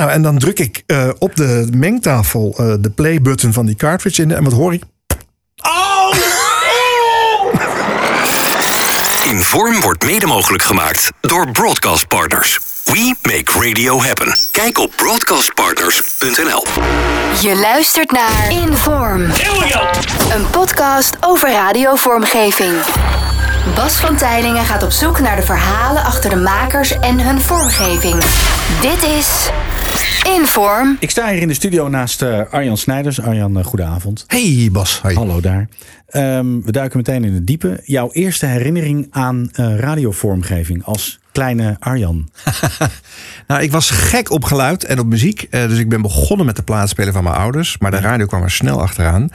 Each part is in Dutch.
Nou, en dan druk ik uh, op de mengtafel uh, de play-button van die cartridge in. En wat hoor ik? Oh! Inform wordt mede mogelijk gemaakt door Broadcast Partners. We make radio happen. Kijk op broadcastpartners.nl. Je luistert naar Inform. Een podcast over radiovormgeving. Bas van Tijlingen gaat op zoek naar de verhalen achter de makers en hun vormgeving. Dit is Inform. Ik sta hier in de studio naast uh, Arjan Snijders. Arjan, uh, goedenavond. Hey Bas. Hi. Hallo daar. Um, we duiken meteen in het diepe. Jouw eerste herinnering aan uh, radiovormgeving als kleine Arjan? nou, ik was gek op geluid en op muziek. Uh, dus ik ben begonnen met de plaatspelen van mijn ouders. Maar de radio kwam er snel achteraan.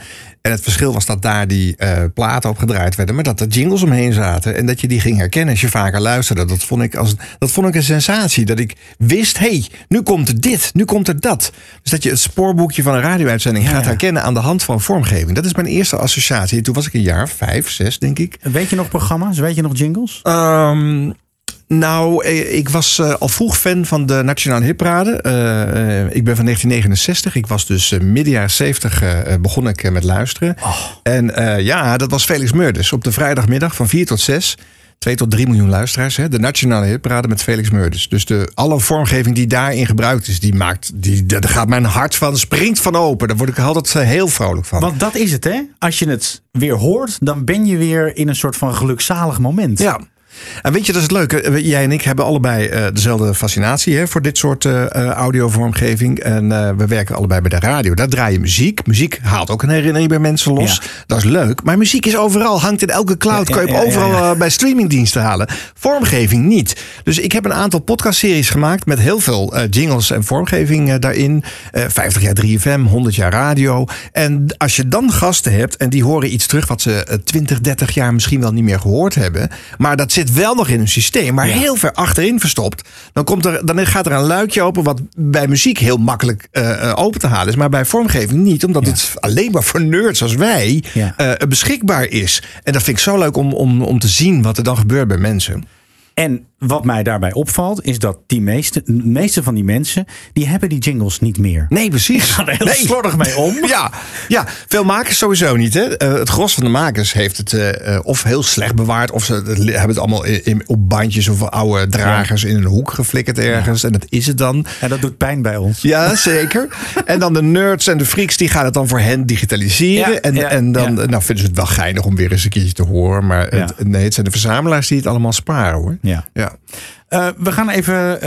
En het verschil was dat daar die uh, platen op gedraaid werden, maar dat er jingles omheen zaten. En dat je die ging herkennen als je vaker luisterde. Dat vond ik, als, dat vond ik een sensatie. Dat ik wist, hé, hey, nu komt er dit, nu komt er dat. Dus dat je het spoorboekje van een radio-uitzending ja, gaat ja. herkennen aan de hand van vormgeving. Dat is mijn eerste associatie. Toen was ik een jaar, vijf, zes, denk ik. Weet je nog programma's? Weet je nog jingles? Um, nou, ik was uh, al vroeg fan van de Nationale Hitparade. Uh, ik ben van 1969. Ik was dus uh, midden jaren 70 begon ik met luisteren. Oh. En ja, dat was Felix Meurders op de vrijdagmiddag van 4 tot 6. 2 tot 3 miljoen luisteraars. Hè? De Nationale Hitparade met Felix Meurders. Dus de, alle vormgeving die daarin gebruikt is, die maakt, die, daar gaat mijn hart van, springt van open. Daar word ik altijd heel vrolijk van. Want dat is het, hè? Als je het weer hoort, dan ben je weer in een soort van gelukzalig moment. Ja. En weet je, dat is het leuke. Jij en ik hebben allebei uh, dezelfde fascinatie hè, voor dit soort uh, audiovormgeving. En uh, we werken allebei bij de radio. Daar draai je muziek. Muziek haalt ook een herinnering bij mensen los. Ja. Dat is leuk. Maar muziek is overal, hangt in elke cloud. Ja, kan je overal bij streamingdiensten halen. Vormgeving niet. Dus ik heb een aantal podcastseries gemaakt met heel veel jingles en vormgeving daarin. 50 jaar 3FM, 100 jaar radio. En als je dan gasten hebt en die horen iets terug wat ze 20, 30 jaar misschien wel niet meer gehoord hebben. Maar dat zit wel nog in een systeem, maar ja. heel ver achterin verstopt. Dan, komt er, dan gaat er een luikje open, wat bij muziek heel makkelijk uh, open te halen is, maar bij vormgeving niet, omdat ja. het alleen maar voor nerds als wij ja. uh, beschikbaar is. En dat vind ik zo leuk om, om, om te zien wat er dan gebeurt bij mensen. En wat mij daarbij opvalt, is dat die meeste, de meeste van die mensen, die hebben die jingles niet meer. Nee, precies. Die gaan er heel nee. slordig mee om. ja, ja, veel makers sowieso niet. Hè? Uh, het gros van de makers heeft het uh, of heel slecht bewaard, of ze hebben het allemaal in, in, op bandjes of oude dragers ja. in een hoek geflikkerd ergens. Ja. En dat is het dan. En dat doet pijn bij ons. Ja, zeker. en dan de nerds en de freaks, die gaan het dan voor hen digitaliseren. Ja, en, en dan nou, vinden ze het wel geinig om weer eens een keertje te horen. Maar het, nee, het zijn de verzamelaars die het allemaal sparen hoor. Ja. Ja. Uh, we gaan even uh,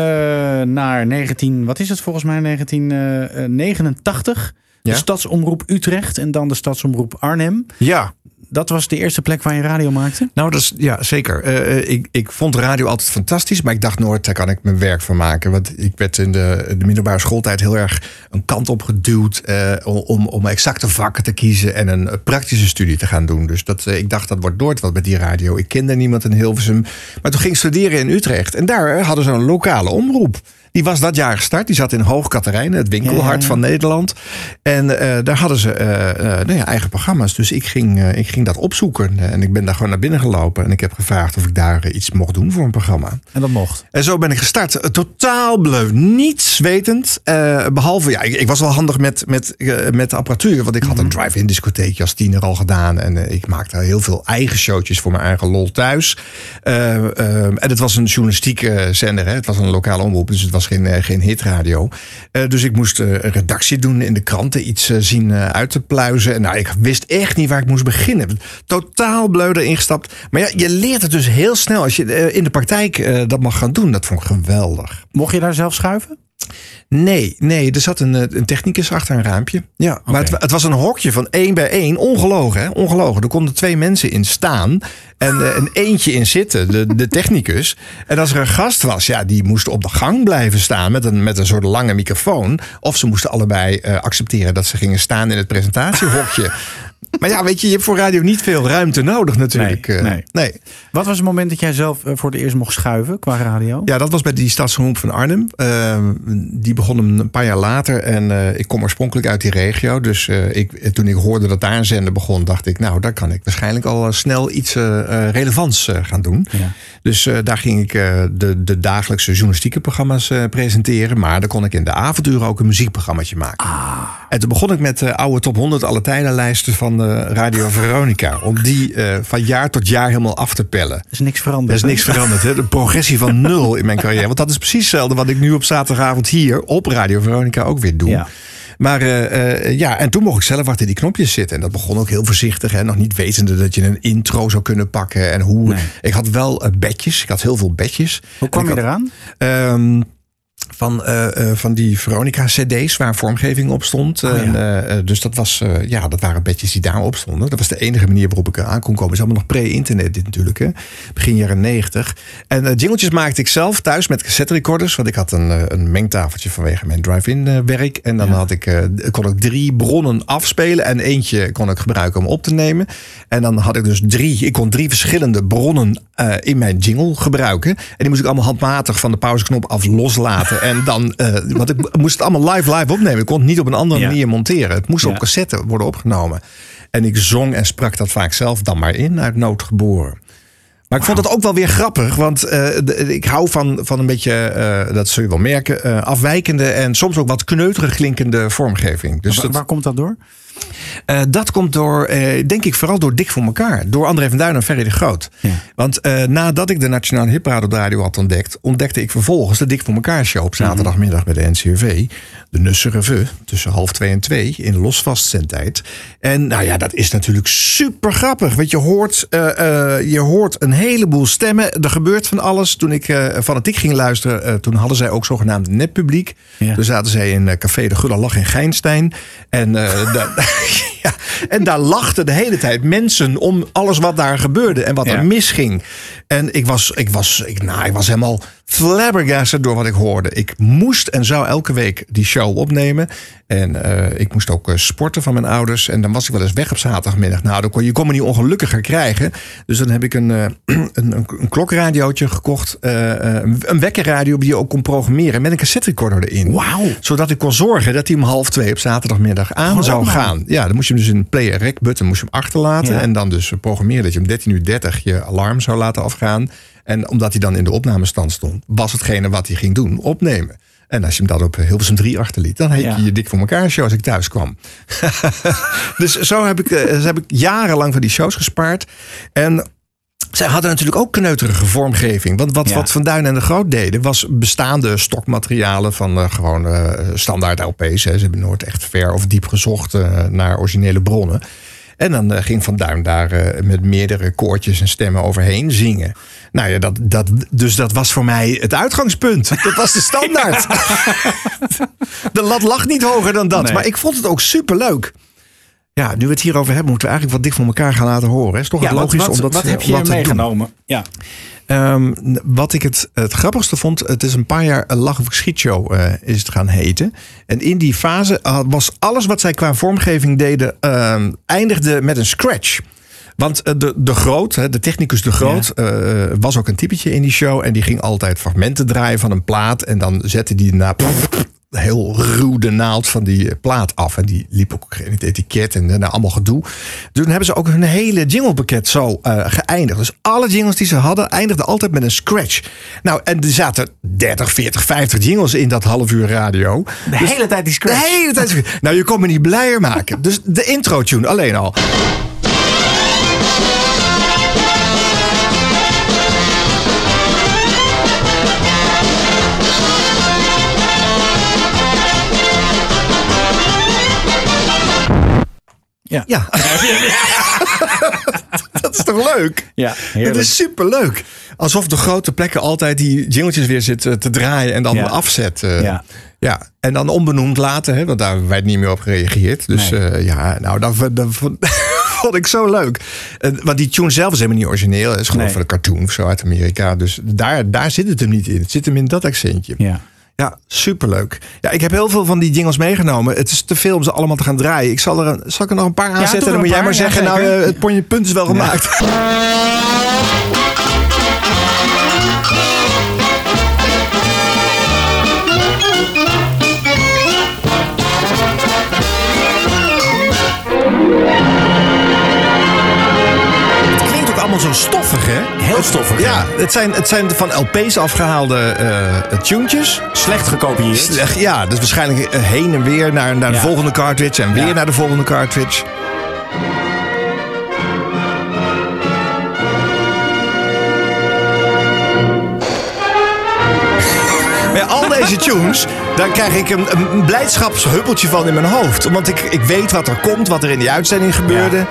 naar 19, wat is het volgens mij, 1989. Ja? De Stadsomroep Utrecht en dan de Stadsomroep Arnhem. Ja. Dat was de eerste plek waar je radio maakte? Nou, dat is, ja, zeker. Uh, ik, ik vond radio altijd fantastisch, maar ik dacht nooit, daar kan ik mijn werk van maken. Want ik werd in de, de middelbare schooltijd heel erg een kant op geduwd uh, om, om exacte vakken te kiezen en een praktische studie te gaan doen. Dus dat, ik dacht, dat wordt nooit wat met die radio. Ik kende niemand in Hilversum. Maar toen ging ik studeren in Utrecht en daar hadden ze een lokale omroep. Die was dat jaar gestart. Die zat in Hoog Katerijnen, het winkelhart van Nederland. En uh, daar hadden ze uh, uh, nou ja, eigen programma's. Dus ik ging, ik ging dat opzoeken. En ik ben daar gewoon naar binnen gelopen. En ik heb gevraagd of ik daar iets mocht doen voor een programma. En dat mocht. En zo ben ik gestart. Totaal bleu. Niets wetend. behalve, ja, ik, ik, was wel handig met, met, met de apparatuur. Want ik had een drive-in discotheekje als tiener al gedaan. En ik maakte heel veel eigen showtjes voor mijn eigen lol thuis. en het was een journalistieke zender. Hè? Het was een lokale omroep. Dus het was geen, geen hitradio. Uh, dus ik moest uh, een redactie doen in de kranten, iets zien uit te pluizen. En nou, ik wist echt niet waar ik moest beginnen. Totaal bleu erin gestapt. Maar ja, je leert het dus heel snel als je in de praktijk dat mag gaan doen. Dat vond ik geweldig. Mocht je daar zelf schuiven? Nee, nee, er zat een, een technicus achter een raampje. Ja, okay. maar het, het, was een hokje van één bij één. Ongelogen, hè? Ongelogen. Er konden twee mensen in staan en uh, een eentje in zitten, de, de technicus. En als er een gast was, ja, die moest op de gang blijven staan met een, met een soort lange microfoon. Of ze moesten allebei uh, accepteren dat ze gingen staan in het presentatiehokje. Maar ja, weet je, je hebt voor radio niet veel ruimte nodig natuurlijk. Nee, Eh, nee. nee. Wat was het moment dat jij zelf eh, voor het eerst mocht schuiven qua radio? Ja, dat was bij die stadsomroep van Arnhem. Eh, die begon een paar jaar later. En eh, ik kom oorspronkelijk uit die regio. Dus ik, toen ik hoorde dat daar een zender begon, dacht ik... nou, daar kan ik waarschijnlijk al snel iets relevants gaan doen. Ja. Dus daar ging ik de, de dagelijkse journalistieke programma's presenteren. Maar dan kon ik in de avonduren ook een muziekprogrammaatje maken. En toen begon ik met de oude top 100 alle tijdenlijsten van Radio Veronica. Om die eh, van jaar tot jaar helemaal af te pellen. Er is niks veranderd. Er is niks veranderd. Hè? De progressie van nul in mijn carrière. Want dat is precies hetzelfde wat ik nu op zaterdagavond hier op Radio Veronica ook weer doe. Ja. Maar eh, eh, ja, en toen mocht ik zelf achter die knopjes zitten. En dat begon ook heel voorzichtig. Hè? Nog niet wetende dat je een intro zou kunnen pakken. En hoe. Nee. Ik had wel bedjes. Ik had heel veel bedjes. Hoe kwam En je had- eraan? Ehm, van, eh, eh, van die Veronica-CD's waar vormgeving op stond. Oh, ja. En, eh, dus dat, was, ja, dat waren bedjes die daarop stonden. Dat was de enige manier waarop ik eraan kon komen. Het is allemaal nog pre-internet, dit natuurlijk. Hè? Begin jaren negentig. En jingletjes maakte ik zelf thuis met cassette recorders. Want ik had een, een mengtafeltje vanwege mijn drive-in werk. En dan Ja. had ik, kon ik drie bronnen afspelen. En eentje kon ik gebruiken om op te nemen. En dan had ik dus drie. Ik kon drie verschillende bronnen in mijn jingle gebruiken. En die moest ik allemaal handmatig van de pauzeknop af loslaten. en dan, eh, want ik moest het allemaal live live opnemen. Ik kon het niet op een andere Ja. manier monteren. Het moest Ja. op cassette worden opgenomen. En ik zong en sprak dat vaak zelf dan maar in, uit nood geboren. Maar ik vond het ook wel weer grappig, want eh, de- ik hou van, van een beetje, eh, dat zul je wel merken, afwijkende en soms ook wat kneuterig klinkende vormgeving. Dus Waar, dat, waar komt dat door? Eh, dat komt door, eh, denk ik, vooral door Dik voor elkaar. Door André van Duin en Ferry de Groot. Ja. Want eh, nadat ik de Nationale Hitparade op de radio had ontdekt... ontdekte ik vervolgens de Dik voor elkaar show op zaterdagmiddag bij de NCRV. De Nusse Revue, tussen half twee en twee, in losvastzendtijd. En nou ja, dat is natuurlijk super grappig. Want je hoort, je hoort een heleboel stemmen. Er gebeurt van alles. Toen ik fanatiek ging luisteren, toen hadden zij ook zogenaamd netpubliek. Ja. Toen zaten zij in Café de Gulle Lach in Geinstein. En, ja, en daar lachten de hele tijd mensen om alles wat daar gebeurde en wat Ja. er misging. En ik was, ik, was, ik, nou, ik was helemaal flabbergasted door wat ik hoorde. Ik moest en zou elke week die show opnemen. En eh, ik moest ook eh, sporten van mijn ouders. En dan was ik wel eens weg op zaterdagmiddag. Nou, dan kon, je kon me niet ongelukkiger krijgen. Dus dan heb ik een, eh, een, een, een klokradiootje gekocht. een, een wekkerradio die je ook kon programmeren met een cassette recorder erin. Wauw. Zodat ik kon zorgen dat hij om half twee op zaterdagmiddag aan zou gaan. Ja, dan moest je hem dus in een play rec button moest je hem achterlaten. Ja. En dan dus programmeren dat je om 13 uur 30 je alarm zou laten afgaan. En omdat hij dan in de opnamestand stond, was hetgene wat hij ging doen, opnemen. En als je hem dat op Hilversum 3 achterliet, dan Ja. je je dik voor elkaar show als ik thuis kwam. dus zo heb ik, eh, zo heb ik jarenlang van die shows gespaard. En zij hadden natuurlijk ook kneuterige vormgeving. Want wat, Ja. wat Van Duin en de Groot deden, was bestaande stokmaterialen van eh, gewoon eh, standaard LP's. Hè. Ze hebben nooit echt ver of diep gezocht eh, naar originele bronnen. En dan eh, ging Van Duin daar eh, met meerdere koortjes en stemmen overheen zingen. Nou ja, dat, dat, dus dat was voor mij het uitgangspunt. Dat was de standaard. de lat lag niet hoger dan dat. Nee. Maar ik vond het ook superleuk. Ja, nu we het hierover hebben, moeten we eigenlijk wat dicht voor elkaar gaan laten horen. Is toch Ja, logisch wat, wat, om dat, wat heb je meegenomen? Ja. Ehm, wat ik het, het grappigste vond, het is een paar jaar een lach of schietshow eh, is het gaan heten. En in die fase ah, was alles wat zij qua vormgeving deden, ehm, eindigde met een scratch. Want eh, de, de Groot, de technicus De Groot, eh, was ook een typetje in die show. En die ging altijd fragmenten draaien van een plaat. En dan zette die na heel ruw de naald van die eh, plaat af. En die liep ook in het etiket en daarna allemaal gedoe. Toen hebben ze ook hun hele jinglepakket zo eh, geëindigd. Dus alle jingles die ze hadden eindigden altijd met een scratch. Nou, en er zaten 30, 40, 50 jingles in dat half uur radio. De hele tijd die scratch. De hele tijd. Nou, je kon me niet blijer maken. Dus de intro tune alleen al. Ja. Ja. dat is toch leuk? Ja, Het heerlijk. is superleuk. Alsof de grote plekken altijd die jingletjes weer zitten te draaien en dan Ja. afzet. Ja. ja. En dan onbenoemd laten, hè, want daar hebben wij niet meer op gereageerd. Dus Nee. eh, ja, nou, dat, dat vond, ik zo leuk. Eh, want die tune zelf is helemaal niet origineel. Het is gewoon Nee. van een cartoon of zo uit Amerika. Dus daar, daar zit het hem niet in. Het zit hem in dat accentje. Ja. Ja, superleuk. Ja, ik heb heel veel van die jingles meegenomen. Het is te veel om ze allemaal te gaan draaien. Ik zal er, een, zal ik er nog een paar aanzetten? en dan moet jij maar zeggen, nou, eh, het ponje- punt is wel gemaakt. allemaal zo stoffig, hè? Heel stoffig, Ja, ja. het zijn, het zijn van LP's afgehaalde eh tunetjes. Slecht gekopieerd. Slecht, Ja, dus waarschijnlijk eh, heen en weer naar, naar de Ja. volgende cartridge en weer Ja. naar de volgende cartridge. Ja, al deze tunes, daar krijg ik een, een blijdschapshuppeltje van in mijn hoofd. Want ik, ik weet wat er komt, wat er in die uitzending gebeurde.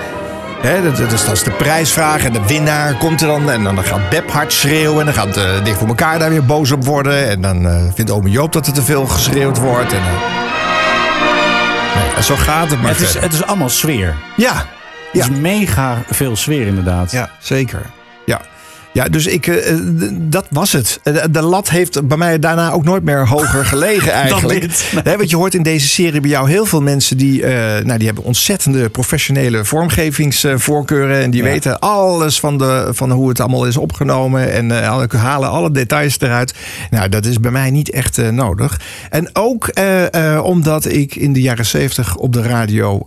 Hè, dat, dat, is, dat is de prijsvraag en de winnaar komt er dan. En dan gaat Beb hard schreeuwen. En dan gaat uh, Dicht voor elkaar daar weer boos op worden. En dan eh, vindt ome Joop dat er te veel geschreeuwd wordt. En, eh, nee, en zo gaat het maar Het is, verder. het is allemaal sfeer. Ja, Het ja. is mega veel sfeer inderdaad. Ja, zeker. Ja. Ja, dus ik, eh, eh, dat was het. Eh, De, de lat heeft bij mij daarna ook nooit meer hoger gelegen eigenlijk. Hè, want je hoort in deze serie bij jou heel veel mensen die, nou, die hebben ontzettende professionele vormgevingsvoorkeuren. En die Ja. weten alles van, de, van hoe het allemaal is opgenomen. En halen alle details eruit. Nou, dat is bij mij niet echt nodig. En ook omdat ik in de jaren zeventig op de radio...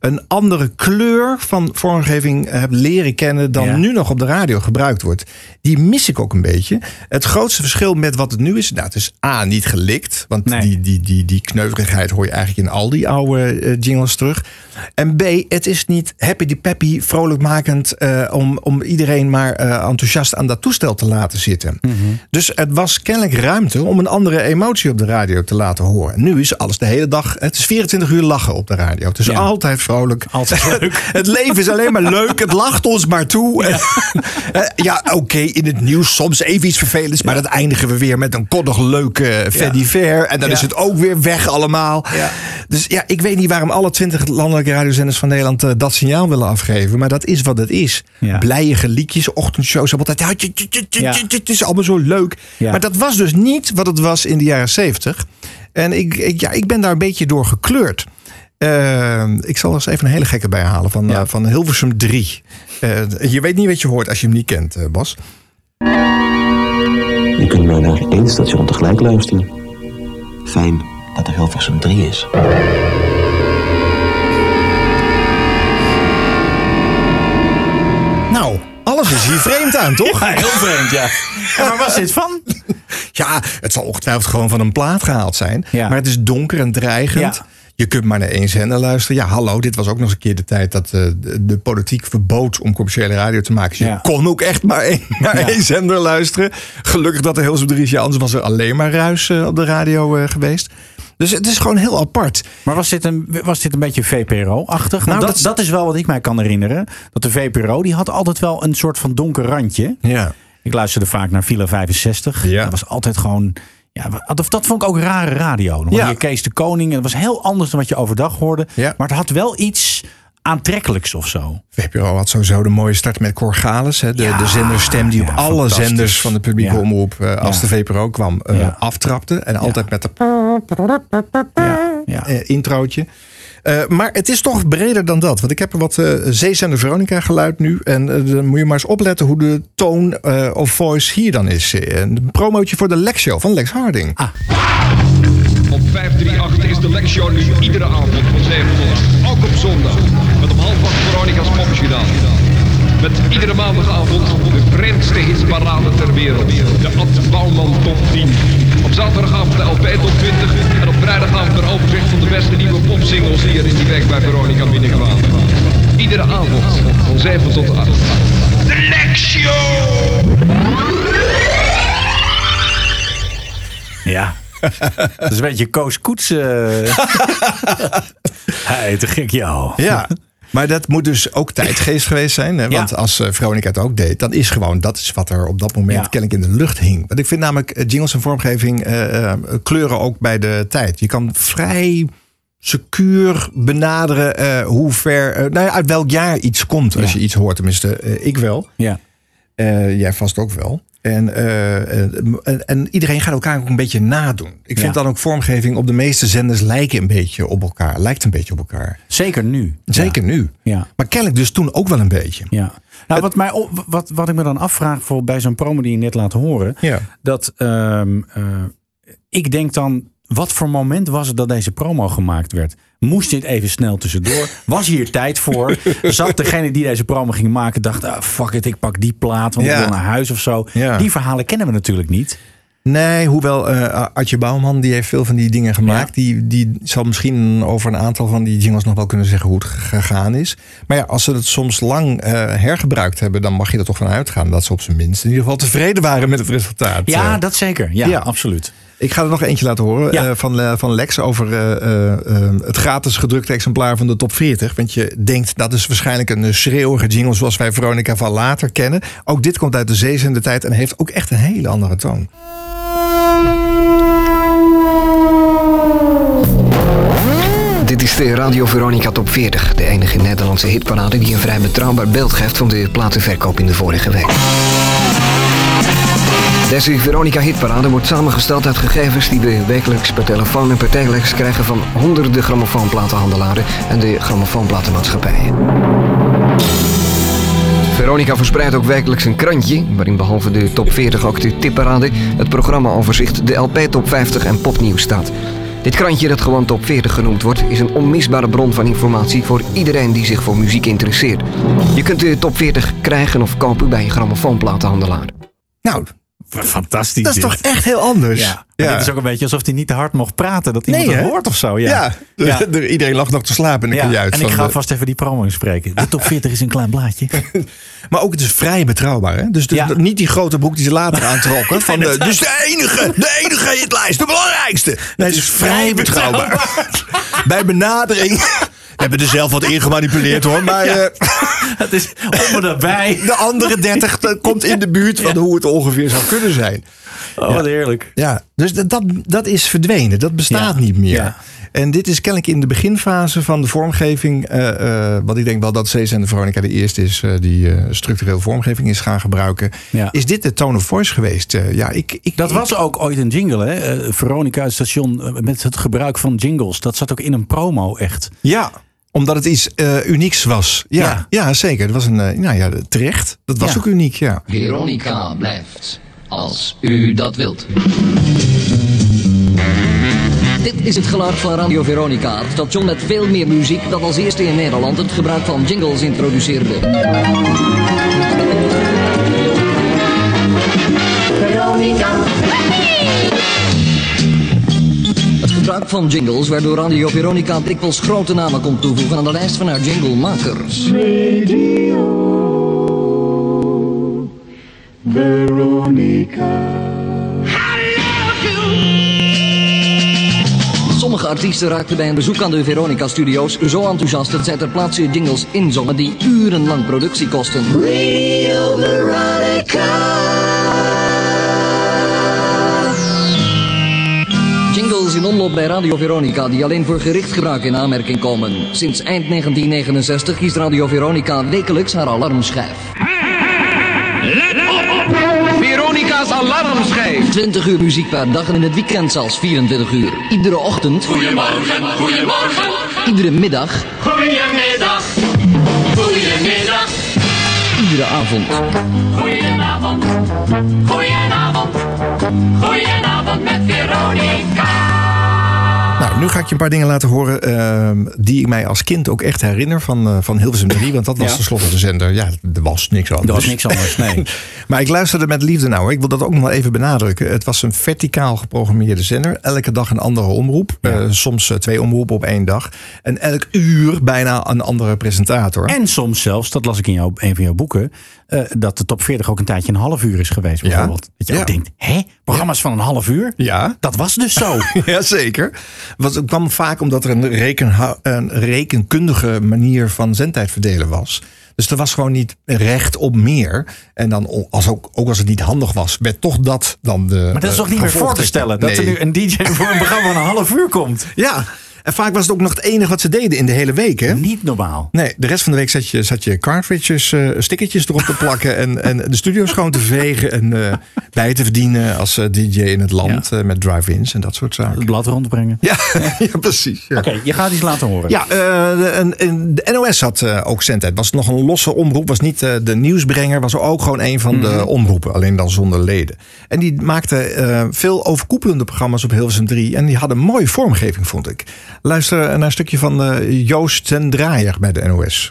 een andere kleur van vormgeving heb leren kennen dan Ja. nu nog op de radio gebruikt wordt. Die mis ik ook een beetje. Het grootste verschil met wat het nu is, nou, het is A, niet gelikt. Want Nee. die, die, die, die kneuterigheid hoor je eigenlijk in al die oude eh, jingles terug. En B, het is niet happy de peppy, vrolijkmakend eh, om, om iedereen maar eh, enthousiast aan dat toestel te laten zitten. Mhm. Dus het was kennelijk ruimte om een andere emotie op de radio te laten horen. Nu is alles de hele dag, het is 24 uur lachen op de radio. Het is Ja. altijd vrolijk. Altijd leuk. Het leven is alleen maar leuk. Het lacht ons maar toe. Ja, ja oké, in het nieuws soms even iets vervelends. Maar dat eindigen we weer met een koddig leuke fediver. En dan is het ook weer weg allemaal. Dus ja, ik weet niet waarom alle twintig landelijke radiozenders van Nederland eh, dat signaal willen afgeven. Maar dat is wat het is. Ja. Blijige liedjes, ochtendshows. Altijd, ja, Het is allemaal zo leuk. Ja. Maar dat was dus niet wat het was in de jaren zeventig. En ik, ik, ja, ik ben daar een beetje door gekleurd. Eh, ik zal er eens even een hele gekke bij halen van, Ja. eh, van Hilversum 3. Eh, je weet niet wat je hoort als je hem niet kent, Bas. Je kunt maar naar één station tegelijk luisteren. Fijn dat er Hilversum 3 is. Nou, alles is hier vreemd aan, toch? Ja, heel vreemd, ja. En waar was dit van? Ja, het zal ongetwijfeld gewoon van een plaat gehaald zijn. Ja. Maar het is donker en dreigend. Ja. Je kunt maar naar één zender luisteren. Ja, hallo, dit was ook nog eens een keer de tijd dat eh, de, de politiek verbood om commerciële radio te maken. Dus je kon ook echt maar één, naar Ja. één zender luisteren. Gelukkig dat er heel zo drie is. Ja, anders was er alleen maar ruis eh, op de radio eh, geweest. Dus het is gewoon heel apart. Maar was dit een, was dit een beetje VPRO-achtig? Nou, Nou, dat, dat- dat is wel wat ik mij kan herinneren. Dat de VPRO, die had altijd wel een soort van donker randje. Ja. Ik luisterde vaak naar Villa 65. Ja. Dat was altijd gewoon... Ja, dat, dat vond ik ook rare radio. Ja. je Kees de Koning. En dat was heel anders dan wat je overdag hoorde. Ja. Maar het had wel iets aantrekkelijks of zo. VPRO had sowieso de mooie start met Cor Gales. Hè, de, Ja. de zenderstem die op alle zenders van de publieke Ja. omroep... eh, als de VPRO kwam, eh, aftrapte. En altijd met ja. eh, introotje. Eh, maar het is toch breder dan dat. Want ik heb er wat eh zeezender Veronica geluid nu. En eh, dan moet je maar eens opletten hoe de toon eh, of voice hier dan is. Een promootje voor de Lex Show van Lex Harding. Ah. Op 538 is de Lex Show nu iedere avond van 7 tot 8. Ook op zondag. Met om half acht Veronica's Popjournaal. Met iedere maandagavond de vreemdste hitparade ter wereld. De Ad Bouwman Top 10. Op zaterdagavond de LP Top 20. En op vrijdagavond een overzicht van de beste nieuwe popsingles die er in die week bij Veronica binnengewaand. Iedere avond van 7 tot 8. De Lex Show! Ja. Dat is een beetje Koos Koets. Hij te gek jou. Ja. Maar dat moet dus ook tijdgeest geweest zijn. Hè? Want Ja. als eh, Veronica het ook deed, dan is gewoon dat is wat er op dat moment Ja. kennelijk in de lucht hing. Want ik vind namelijk eh, jingles en vormgeving eh, kleuren ook bij de tijd. Je kan vrij secuur benaderen eh, hoe ver, nou ja, uit welk jaar iets komt als Ja. je iets hoort. Tenminste, ik wel. Ja. Jij vast ook wel. En, eh, en, en iedereen gaat elkaar ook een beetje nadoen. Ik vind Ja. dan ook vormgeving op de meeste zenders lijken een beetje op elkaar. Lijkt een beetje op elkaar. Zeker nu. Zeker nu. Ja. Maar kennelijk dus toen ook wel een beetje. Ja. Nou, wat, mij, wat, wat ik me dan afvraag voor bij zo'n promo die je net laat horen. Ja. Dat ehm, eh, ik denk dan, wat voor moment was het dat deze promo gemaakt werd? Moest dit even snel tussendoor? Was hier tijd voor? Zat degene die deze promo ging maken, dacht, ah, fuck it, ik pak die plaat, want Ja. ik wil naar huis of zo. Ja. Die verhalen kennen we natuurlijk niet. Nee, hoewel eh Artje Bouwman, die heeft veel van die dingen gemaakt. Die, die zal misschien over een aantal van die jingles nog wel kunnen zeggen hoe het gegaan is. Maar ja, als ze het soms lang eh, hergebruikt hebben, dan mag je er toch van uitgaan dat ze op zijn minst in ieder geval tevreden waren met het resultaat. Ja, Eh, dat zeker. Ja, Ja. absoluut. Ik ga er nog eentje laten horen Ja. eh, van, eh, van Lex over eh, eh, eh, het gratis gedrukte exemplaar van de top 40. Want je denkt dat is waarschijnlijk een schreeuwige jingle zoals wij Veronica van later kennen. Ook dit komt uit de zeezende tijd en heeft ook echt een hele andere toon. Dit is de Radio Veronica Top 40, de enige Nederlandse hitparade die een vrij betrouwbaar beeld geeft van de platenverkoop in de vorige week. Deze Veronica Hitparade wordt samengesteld uit gegevens die we wekelijks per telefoon en per telex krijgen van honderden grammofoonplatenhandelaren en de grammofoonplatenmaatschappijen. Veronica verspreidt ook wekelijks een krantje, waarin behalve de top 40 ook de tipparade, het programmaoverzicht, de LP top 50 en popnieuws staat. Dit krantje, dat gewoon top 40 genoemd wordt, is een onmisbare bron van informatie voor iedereen die zich voor muziek interesseert. Je kunt de top 40 krijgen of kopen bij je grammofoonplatenhandelaar. Nou, Fantastisch. dat is dit. toch echt heel anders. Ja. Dit is ook een beetje alsof hij niet te hard mocht praten. Dat iemand Nee, het hoort of zo. Ja, Ja. iedereen lag nog te slapen en dan Ja, kom je uit. en ik ga de- vast even die promo inspreken. De top 40 is een klein blaadje. Maar ook het is vrij betrouwbaar. Hè? Dus de- niet die grote broek die ze later aantrokken. van de, dus de enige, de enige hitlijst, de belangrijkste. Nee, het is vrij betrouwbaar. Bij benadering. We hebben er zelf wat in gemanipuleerd hoor. Maar eh, Het is om erbij. de andere 30 dat komt in de buurt van hoe het ongeveer zou kunnen zijn. Oh, wat heerlijk. Ja, dus dat, dat, dat is verdwenen. Dat bestaat niet meer. Ja. En dit is kennelijk in de beginfase van de vormgeving. eh eh, want ik denk wel dat Cesar en de Veronica de eerste is eh, die eh structureel vormgeving is gaan gebruiken. Ja. Is dit de tone of voice geweest? Eh, ja, ik, ik, Dat ik- was ook ooit een jingle, hè? Eh, Veronica het station eh, met het gebruik van jingles. Dat zat ook in een promo, echt. Ja, omdat het iets eh, unieks was. Ja, ja. Ja. zeker. Dat was een, eh, nou ja, terecht. Dat was Ja. ook uniek, ja. Veronica blijft, als u dat wilt. Dit is het geluid van Radio Veronica, het station met veel meer muziek dat als eerste in Nederland het gebruik van jingles introduceerde. Het gebruik van jingles waardoor Radio Veronica dikwijls grote namen kon toevoegen aan de lijst van haar jinglemakers. Sommige artiesten raakten bij een bezoek aan de Veronica Studios zo enthousiast dat zij ter plaatse jingles inzongen die urenlang productie kosten. In omloop bij Radio Veronica die alleen voor gericht gebruik in aanmerking komen. Sinds eind 1969 kiest Radio Veronica wekelijks haar alarmschijf. Veronica's alarmschijf. 20 uur muziek per dag en in het weekend zelfs 24 uur. Iedere ochtend. Goedemorgen, goedemorgen, Iedere middag. goedemiddag, goedemiddag, Iedere avond. goedenavond, goedenavond, goedenavond met Veronica. Nou, nu ga ik je een paar dingen laten horen ehm, die ik mij als kind ook echt herinner van, eh, van Hilversum 3. Want dat was Ja. tenslotte de zender. Ja, er was niks anders. Er was niks anders, nee. maar ik luisterde met liefde nou. Ik wil dat ook nog wel even benadrukken. Het was een verticaal geprogrammeerde zender. Elke dag een andere omroep. Eh, soms eh, twee omroepen op één dag. En elk uur bijna een andere presentator. En soms zelfs, dat las ik in jouw, een van jouw boeken, eh, dat de top 40 ook een tijdje een half uur is geweest, bijvoorbeeld. Dat je Ja. ook denkt, hè? Programma's van een half uur? Ja. Dat was dus zo. Jazeker. Want het kwam vaak omdat er een, rekenha- een rekenkundige manier van zendtijd verdelen was. Dus er was gewoon niet recht op meer. En dan, als ook, ook als het niet handig was, werd toch dat dan de. Maar dat is eh, toch niet meer voor te stellen dat er nu een DJ voor een programma van een half uur komt? Ja. En vaak was het ook nog het enige wat ze deden in de hele week. Hè? Niet normaal. Nee, de rest van de week zat je, zat je cartridges, eh, stickertjes erop te plakken. en, en de studio schoon te vegen. En eh, bij te verdienen als eh, DJ in het land. met drive-ins en dat soort zaken. Het blad rondbrengen. Ja, ja precies. Ja. Oké, je gaat iets laten horen. Ja, de, de NOS had ook zendtijd. Was nog een losse omroep. Was niet de nieuwsbrenger. Was ook gewoon een van de omroepen. Alleen dan zonder leden. En die maakte veel overkoepelende programma's op Hilversum 3. En die hadden mooie vormgeving, vond ik. Luister naar een stukje van eh, Joost ten Draaier bij de NOS.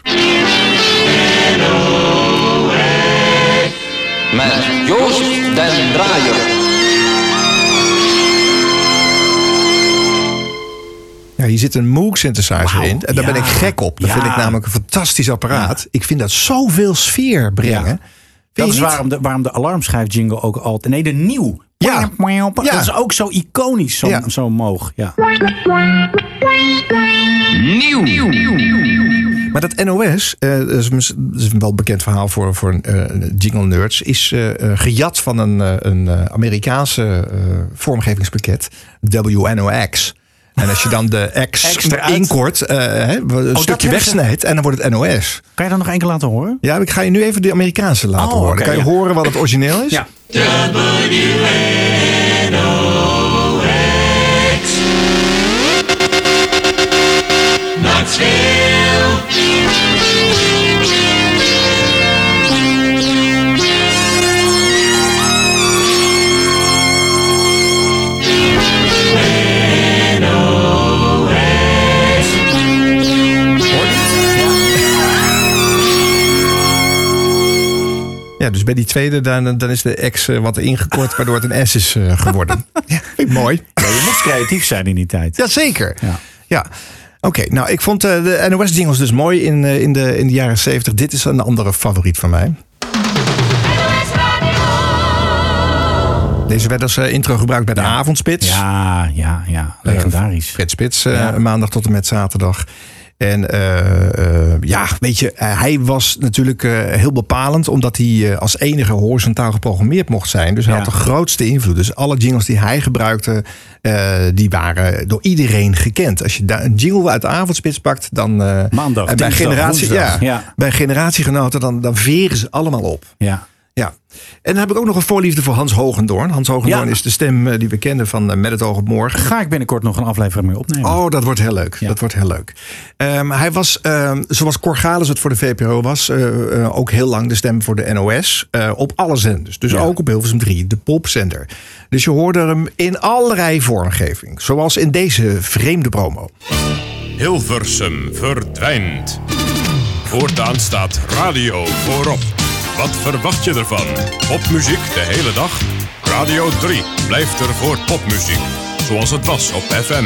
Met Joost den Draaier. Ja, hier zit een Moog synthesizer in. En daar ben ik gek op. Dat ja. vind ik namelijk een fantastisch apparaat. Ik vind dat zoveel sfeer brengen. Vind Dat is niet? waarom de, waarom de ook altijd... Nee, de nieuw. Ja. Ja. Dat is ook zo iconisch, zo'n Ja. zo moog. Ja. Nieuw. Maar dat NOS, eh, dat is, mis- dat is een wel bekend verhaal voor, voor eh, jingle nerds, is eh, gejat van een, eh, een Amerikaanse eh, vormgevingspakket, WNOX. En als je dan de X eruit. inkort, eh, hè, een stukje wegsnijdt en dan wordt het NOS. Kan je dat nog één keer laten horen? Ja, ik ga je nu even de Amerikaanse laten Oh, horen. kan je ja. horen wat het origineel is. Ja. Ja, dus bij die tweede, dan, dan is de X eh, wat ingekort, waardoor het een S is eh, geworden. ja, vind ik mooi. Je moest creatief zijn in die tijd. Jazeker. Ja. Ja. Oké, nou ik vond eh, de NOS-jingles dus mooi in, eh, in, de, in de jaren 70. Dit is een andere favoriet van mij. Deze werd als intro gebruikt bij de avondspits. Ja, ja, ja. Legendarisch. Fred Spits, eh, Ja. maandag tot en met zaterdag. En eh, eh, ja, weet je, eh, hij was natuurlijk heel bepalend, omdat hij als enige horizontaal geprogrammeerd mocht zijn. Dus hij Ja. had de grootste invloed. Dus alle jingles die hij gebruikte, die waren door iedereen gekend. Als je daar een jingle uit de avondspits pakt, dan Maandag, bij, dinsdag, generatie. Ja. bij generatiegenoten, dan, dan veren ze allemaal op. Ja. Ja. En dan heb ik ook nog een voorliefde voor Hans Hogendoorn. Hans Hogendoorn Ja. is de stem eh, die we kennen van eh, Met het oog op morgen. Ga ik binnenkort nog een aflevering mee opnemen. Oh, dat wordt heel leuk. Ja. Dat wordt heel leuk. Ehm, hij was, ehm, zoals Corgalis het voor de VPRO was, eh, ook heel lang de stem voor de NOS. eh, op alle zenders. Dus Ja. ook op Hilversum 3, de popzender. Dus je hoorde hem in allerlei vormgeving. Zoals in deze vreemde promo. Hilversum verdwijnt. Voortaan staat radio voorop. Wat verwacht je ervan? Popmuziek de hele dag? Radio 3 blijft er voor popmuziek. Zoals het was op FM.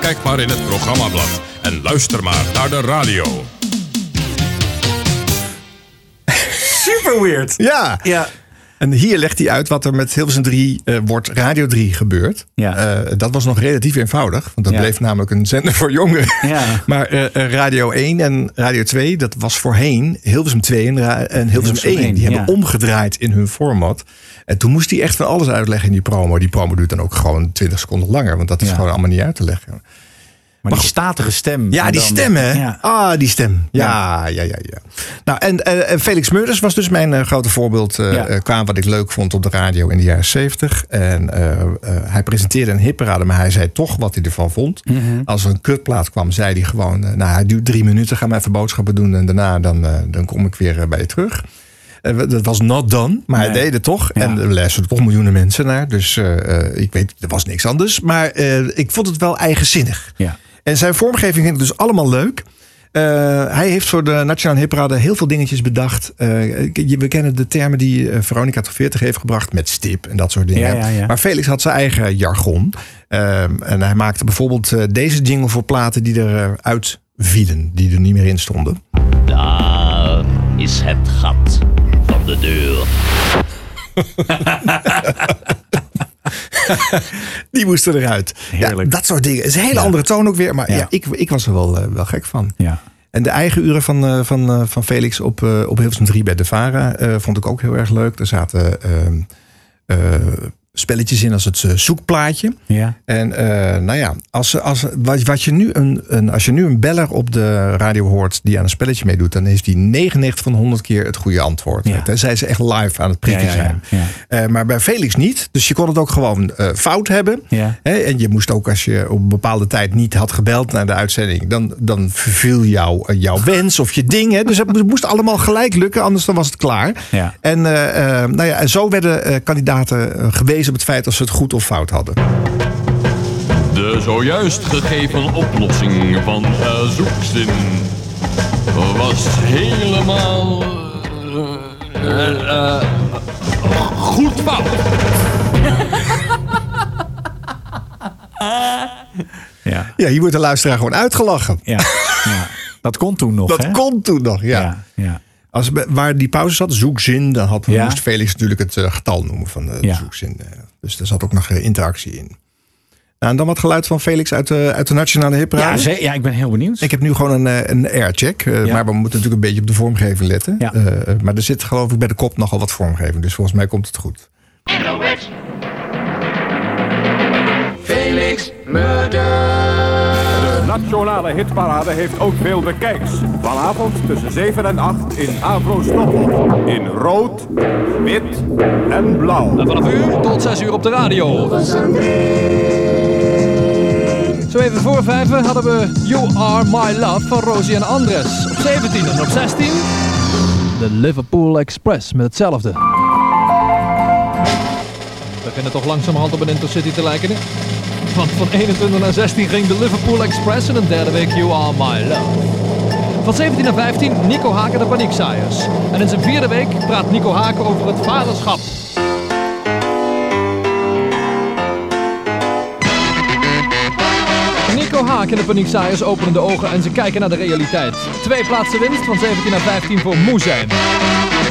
Kijk maar in het programmablad en luister maar naar de radio. Super weird. Ja. Ja. En hier legt hij uit wat er met Hilversum 3 eh, wordt Radio 3 gebeurd. Ja. Eh, dat was nog relatief eenvoudig. Want dat Ja. bleef namelijk een zender voor jongeren. Ja. Maar eh, Radio 1 en Radio 2, dat was voorheen Hilversum 2 en, Hilversum, Hilversum 1. 1, Die hebben omgedraaid in hun format. En toen moest hij echt van alles uitleggen in die promo. Die promo duurt dan ook gewoon 20 seconden langer. Want dat is gewoon allemaal niet uit te leggen. Maar die statige stem. Ja, En die stem, hè? Ja. Ah, die stem. Ja, ja, ja, ja. Nou, en eh, Felix Meurders was dus mijn eh, grote voorbeeld Ja. eh, qua wat ik leuk vond op de radio in de jaren 70. En hij presenteerde een hitparade, maar hij zei toch wat hij ervan vond. Mhm. Als er een kutplaat kwam, zei hij gewoon... nou, hij duurt drie minuten, ga maar even boodschappen doen... en daarna dan, dan kom ik weer bij je terug. Dat was not done, maar hij deed het toch. Ja. En er luisterden toch miljoenen mensen naar. Dus ik weet, er was niks anders. Maar ik vond het wel eigenzinnig. Ja. En zijn vormgeving vind ik dus allemaal leuk. Eh, hij heeft voor de Nationale Hitparade heel veel dingetjes bedacht. Eh, we kennen de termen die eh, Veronica tot 40 heeft gebracht met stip en dat soort dingen. Ja, ja, ja. Maar Felix had zijn eigen jargon. Ehm, en hij maakte bijvoorbeeld deze jingle voor platen die eruit vielen, die er niet meer in stonden. Daar is het gat van de deur. Die moesten eruit. Heerlijk. Ja, dat soort dingen. Het is een hele Ja. andere toon ook weer. Maar ja, ik, ik was er wel, eh, wel gek van. Ja. En de eigen uren van, eh, van, eh, van Felix op, op Hilversum 3 bij de Vara vond ik ook heel erg leuk. Er zaten ehm, eh, spelletjes in als het eh, zoekplaatje. Ja. En eh, nou ja, als, als, wat, wat je nu een, een, als je nu een beller op de radio hoort die aan een spelletje meedoet, dan heeft die 99 van 100 keer het goede antwoord. Ja. Tenzij ze echt live aan het prikken Ja, ja, zijn. Eh, maar bij Felix niet. Dus je kon het ook gewoon fout hebben. En je moest ook, als je op een bepaalde tijd niet had gebeld naar de uitzending, dan, dan verviel jou, jouw wens of je ding. Hè. Dus het moest- allemaal gelijk lukken, anders dan was het klaar. Ja. En, nou ja, en zo werden kandidaten eh, gewezen op het feit of ze het goed of fout hadden. De zojuist gegeven oplossing van eh, zoekzin was helemaal eh, eh, goed fout. Ja. Ja, hier wordt de luisteraar gewoon uitgelachen. Ja. ja. Dat kon toen nog. Dat hè? kon toen nog, ja. Ja. ja. Als, waar die pauze zat, zoekzin, dan had, Ja. moest Felix natuurlijk het eh, getal noemen van de Ja. zoekzin. eh. dus daar zat ook nog eh, interactie in. Nou, en dan wat geluid van Felix uit de, uit de Nationale Hipparade. Ja, ja, ik ben heel benieuwd. Ik heb nu gewoon een, eh, een aircheck. eh, Ja. Maar we moeten natuurlijk een beetje op de vormgeving letten. Ja. Eh, maar er zit geloof ik bij de kop nogal wat vormgeving. Dus volgens mij komt het goed. Felix Murder. Nationale Hitparade heeft ook veel bekijks. Vanavond tussen 7 en 8 in Avro Stockholm. In rood, wit en blauw. En vanaf uur tot 6 uur op de radio. Zo even voor vijven hadden we You Are My Love van Rosie en Andres. Op 17 en op 16 de Liverpool Express met hetzelfde. We beginnen toch langzamerhand op een Intercity te lijken. hè? Want van 21 naar 16 ging de Liverpool Express en een derde week You Are My Love. Van 17 naar 15 Nico Haken de Paniekzaaiers. En in zijn vierde week praat Nico Haken over het vaderschap. Nico Haak en de Paniekzaaiers openen de ogen en ze kijken naar de realiteit. Twee plaatsen winst van 17 naar 15 voor Moe zijn.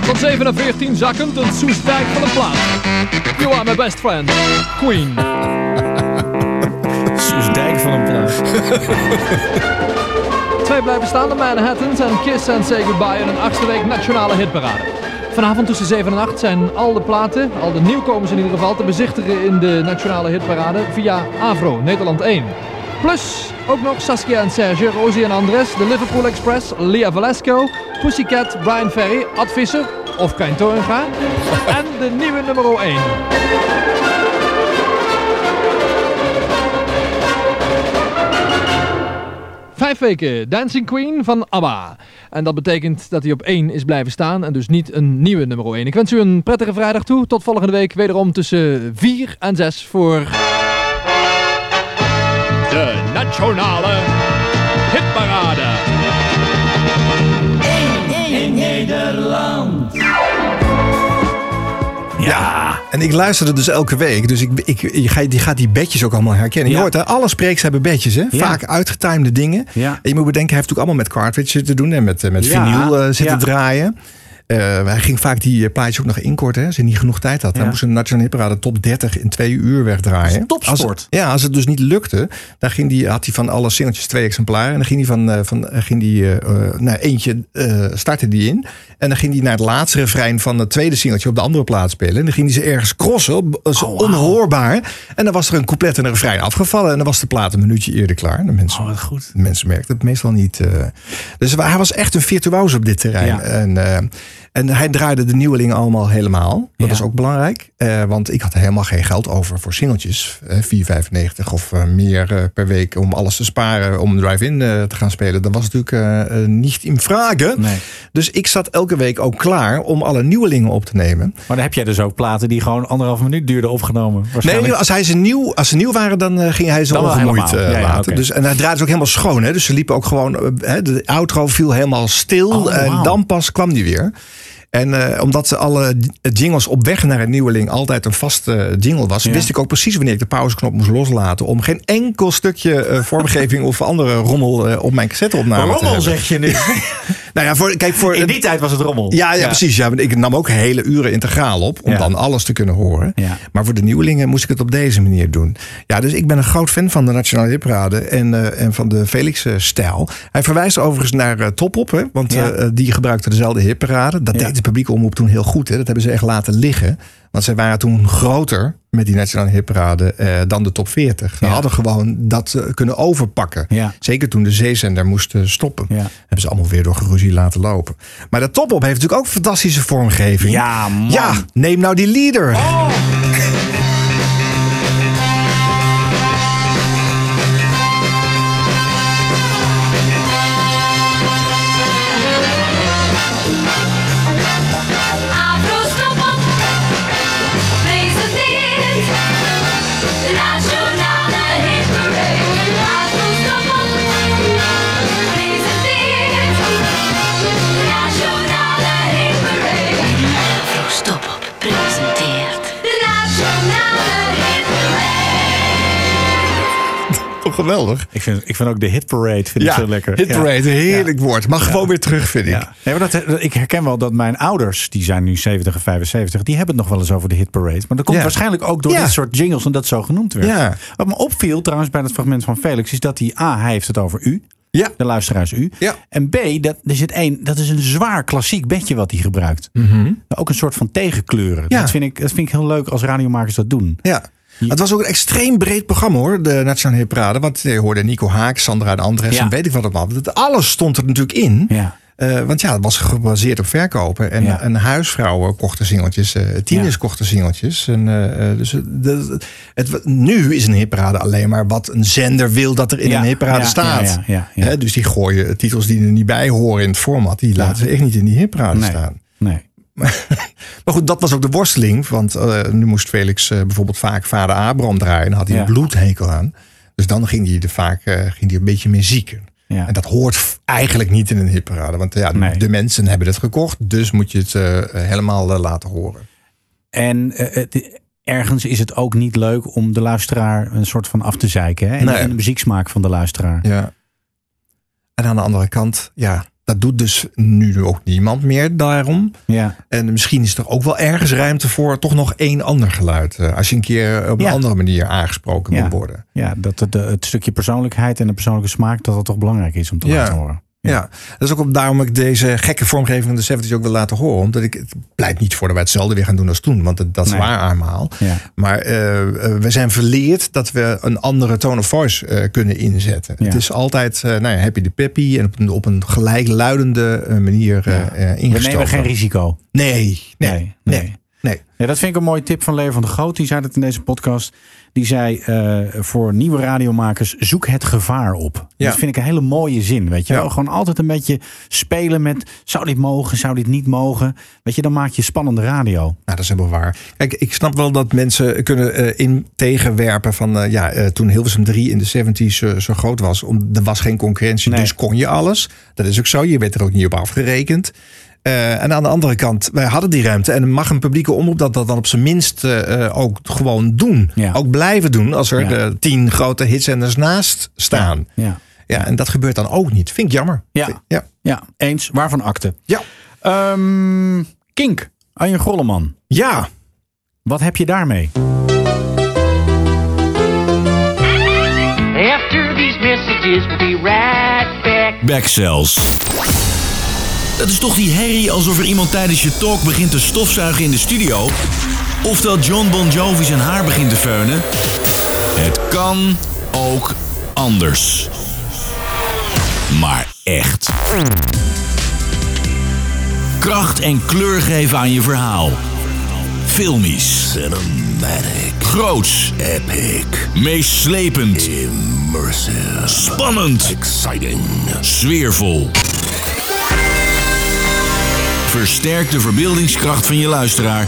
Van 7 naar 14 zakkend een Soesdijk van een plaat. You are my best friend, Queen. Soesdijk van een plaat. Twee blijven staan, de Manhattans en Kiss and Say Goodbye in een achtste week nationale hitparade. Vanavond tussen 7 en 8 zijn al de platen, al de nieuwkomers in ieder geval, te bezichtigen in de nationale hitparade via Avro, Nederland 1. Plus ook nog Saskia en Serge, Rosie en Andres, de Liverpool Express, Lia Velasco, Pussycat, Brian Ferry, Ad Visser of Kein Torenga en de nieuwe nummer 1. Vijf weken Dancing Queen van ABBA. En dat betekent dat hij op 1 is blijven staan en dus niet een nieuwe nummer 1. Ik wens u een prettige vrijdag toe. Tot volgende week wederom tussen 4 en 6 voor... De Nationale Hitparade. Ja. En ik luisterde dus elke week. Dus ik, ik, je, gaat, die bedjes ook allemaal herkennen. Je hoort, hè, alle spreeks hebben bedjes. Hè? Vaak uitgetimede dingen. Ja. En je moet bedenken, hij heeft natuurlijk allemaal met cartridges te doen. En met, eh, met vinyl eh, zitten draaien. Eh, hij ging vaak die eh, plaatjes ook nog inkorten. Hè, als hij niet genoeg tijd had. Ja. Hij moest een Nationale Hitparade top 30 in twee uur wegdraaien. topsport. Als, ja, als het dus niet lukte, dan ging die, had hij van alle singeltjes twee exemplaren. En dan ging hij van, eh, van ging die, eh, nou, eentje startte die in. En dan ging hij naar het laatste refrein van het tweede singeltje op de andere plaats spelen. En dan ging hij ze ergens crossen, op- zo Oh, onhoorbaar. En dan was er een couplet en een refrein afgevallen. En dan was de plaat een minuutje eerder klaar. De mensen, Oh, goed. de mensen merkten het meestal niet. Dus hij was echt een virtuoos op dit terrein. Ja. En, en hij draaide de nieuwelingen allemaal helemaal. Dat Ja. is ook belangrijk. Eh, want ik had helemaal geen geld over voor singeltjes. eh 4,95 of eh, meer per week om alles te sparen om drive-in te gaan spelen. Dat was natuurlijk niet in vragen. Nee. Dus ik zat elke week ook klaar om alle nieuwelingen op te nemen. Maar dan heb jij dus ook platen die gewoon anderhalf minuut duurden opgenomen. Nee, als, hij ze nieuw, als ze nieuw waren, dan ging hij ze Dan ongemoeid helemaal. Ja, ja, laten. Dus, en hij draaide ze ook helemaal schoon. Hè? Dus ze liepen ook gewoon... de outro viel helemaal stil. Oh, en dan pas kwam die weer. En eh, omdat ze alle jingles op weg naar een nieuweling altijd een vaste jingle was, Ja. wist ik ook precies wanneer ik de pauzeknop moest loslaten. Om geen enkel stukje eh, vormgeving of andere rommel eh, op mijn cassetteopname te Rommel hebben. zeg je nu. Nou ja, voor, kijk, voor, In die tijd was het rommel. ja, ja, precies. Ja, want ik nam ook hele uren integraal op om Ja. dan alles te kunnen horen. Ja. Maar voor de nieuwelingen moest ik het op deze manier doen. Ja, dus ik ben een groot fan van de Nationale Hitparade en, eh, en van de Felix-stijl. Hij verwijst overigens naar eh, Top Op, hè, want eh, die gebruikte dezelfde hitparade. Dat deed de publieke omroep toen heel goed. Hè. Dat hebben ze echt laten liggen. Want zij waren toen groter met die nationale hitparade eh, dan de top 40. Ze hadden gewoon dat eh, kunnen overpakken. Ja. Zeker toen de zeezender moest eh, stoppen. Hebben ze allemaal weer door geruzie laten lopen. Maar de top op heeft natuurlijk ook fantastische vormgeving. Ja, man. Ja, neem nou die leader. Afrostoppen geweldig. Ik vind, ik vind ook de hit parade vind Ja, ik zo lekker. hit parade, heerlijk woord. Mag gewoon weer terug, vind ik. Ja. Nee, maar dat, ik herken wel dat mijn ouders, die zijn nu 70 en 75, die hebben het nog wel eens over de hit parade. Maar dat komt waarschijnlijk ook door dit soort jingles en dat zo genoemd werd. Ja. Wat me opviel trouwens bij het fragment van Felix, is dat hij A, hij heeft het over u. Ja. De luisteraars u. Ja. En B, dat, er zit één, dat is een zwaar klassiek bedje wat hij gebruikt. Ook een soort van tegenkleuren. Ja. Dat, vind ik, dat vind ik heel leuk als radiomakers dat doen. Ja. Het was ook een extreem breed programma hoor, de Nationale Hitparade. Want je hoorde Nico Haak, Sandra de Andres Ja. en weet ik wat allemaal. Alles stond er natuurlijk in. Ja. Eh, want ja, het was gebaseerd op verkopen. En, Ja. en huisvrouwen kochten singeltjes, eh tieners Ja. kochten singeltjes. En, eh, eh, dus het, de- het, nu is een hitparade alleen maar wat een zender wil dat er in Ja, een hitparade staat. dus die gooien titels die er niet bij horen in het format. Die laten ze echt niet in die hitparade Nee. staan. Nee. Maar goed, dat was ook de worsteling. Want eh, nu moest Felix eh, bijvoorbeeld vaak vader Abraham draaien. En had hij Ja. een bloedhekel aan. Dus dan ging hij er vaak eh, ging hij een beetje meer zieken. Ja. En dat hoort eigenlijk niet in een hitparade. Want ja, Nee. de mensen hebben het gekocht. Dus moet je het helemaal laten horen. En ergens is het ook niet leuk om de luisteraar een soort van af te zeiken. Hè? En, Nee. en de muzieksmaak van de luisteraar. Ja. En aan de andere kant, ja, dat doet dus nu ook niemand meer daarom. Ja. En misschien is er ook wel ergens ruimte voor toch nog één ander geluid. eh, als je een keer op een Ja. andere manier aangesproken Ja. moet worden. Ja, dat het, het stukje persoonlijkheid en de persoonlijke smaak, dat dat toch belangrijk is om te laten horen. Ja. dat is ook op- daarom ik deze gekke vormgeving van de 70s ook wil laten horen. Omdat ik, het pleit niet voor dat wij hetzelfde weer gaan doen als toen. Want dat, dat is Nee. waar allemaal. Ja. Maar eh, eh, we zijn verleerd dat we een andere tone of voice eh, kunnen inzetten. Ja. Het is altijd uh, nou ja, happy de peppy en op een, op een gelijkluidende manier Ja. eh, We ingestoken. nemen geen risico. Nee, nee, Nee, nee. nee. dat vind ik een mooie tip van Leo van der Groot. Die zei dat in deze podcast. Die zei eh, voor nieuwe radiomakers, zoek het gevaar op. Ja. Dat vind ik een hele mooie zin. Weet je Ja. wel? Gewoon altijd een beetje spelen met, zou dit mogen, zou dit niet mogen? Weet je, dan maak je spannende radio. Nou, dat is helemaal waar. Kijk, ik snap wel dat mensen kunnen eh, in tegenwerpen van eh, ja, toen Hilversum 3 in de 70s eh, zo groot was. Om, er was geen concurrentie, Nee. dus kon je alles. Dat is ook zo. Je werd er ook niet op afgerekend. Eh, en aan de andere kant, wij hadden die ruimte. En mag een publieke omroep dat, dat dan op zijn minst eh, eh, ook gewoon doen. Ja. Ook blijven doen als er Ja. de tien grote hitzenders naast staan. Ja. Ja. en dat gebeurt dan ook niet. Vind ik jammer. Ja. Ja. Ja, eens. Waarvan akte? Ja. Ehm, Kink, Arjen Grolleman. Ja. Wat heb je daarmee? After these messages, we'll be right back. Dat is toch die herrie alsof er iemand tijdens je talk begint te stofzuigen in de studio? Of dat John Bon Jovi zijn haar begint te feunen? Het kan ook anders. Maar echt. Kracht en kleur geven aan je verhaal. Filmisch. Cinematic. Groots. Epic. Meeslepend. Immersive. Spannend. Exciting. Sfeervol. Versterk de verbeeldingskracht van je luisteraar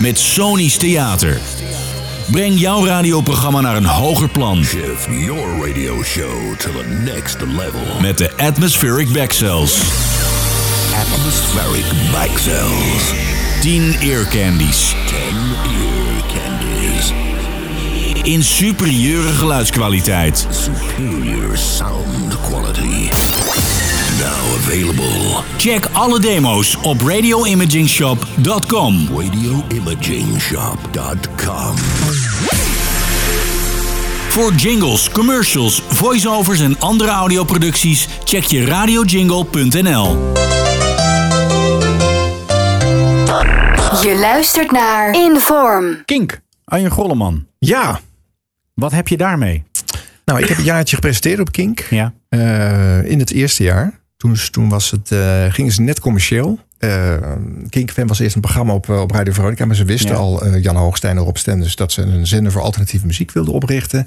met Sony's Theater. Breng jouw radioprogramma naar een hoger plan. Shift your radio show to the next level. Met de Atmospheric Backcells. Atmospheric Backcells. 10 ear candies. 10 ear candies. In superieure geluidskwaliteit. Superior sound quality. Now available. Check alle demo's op radioimagingshop.com. Radioimagingshop.com. Voor jingles, commercials, voiceovers en andere audioproducties check je radiojingle.nl. Je luistert naar Inform. Kink, Arjen Grolleman. Ja. Wat heb je daarmee? Nou, ik heb een jaartje gepresenteerd op Kink. Ja. Eh, in het eerste jaar. Toen, toen was het, eh, gingen ze net commercieel. Eh Kink FM was eerst een programma op, op Radio Veronica. Maar ze wisten Ja. al, Jan Hoogstein en Rob Stenders... dat ze een zender voor alternatieve muziek wilden oprichten.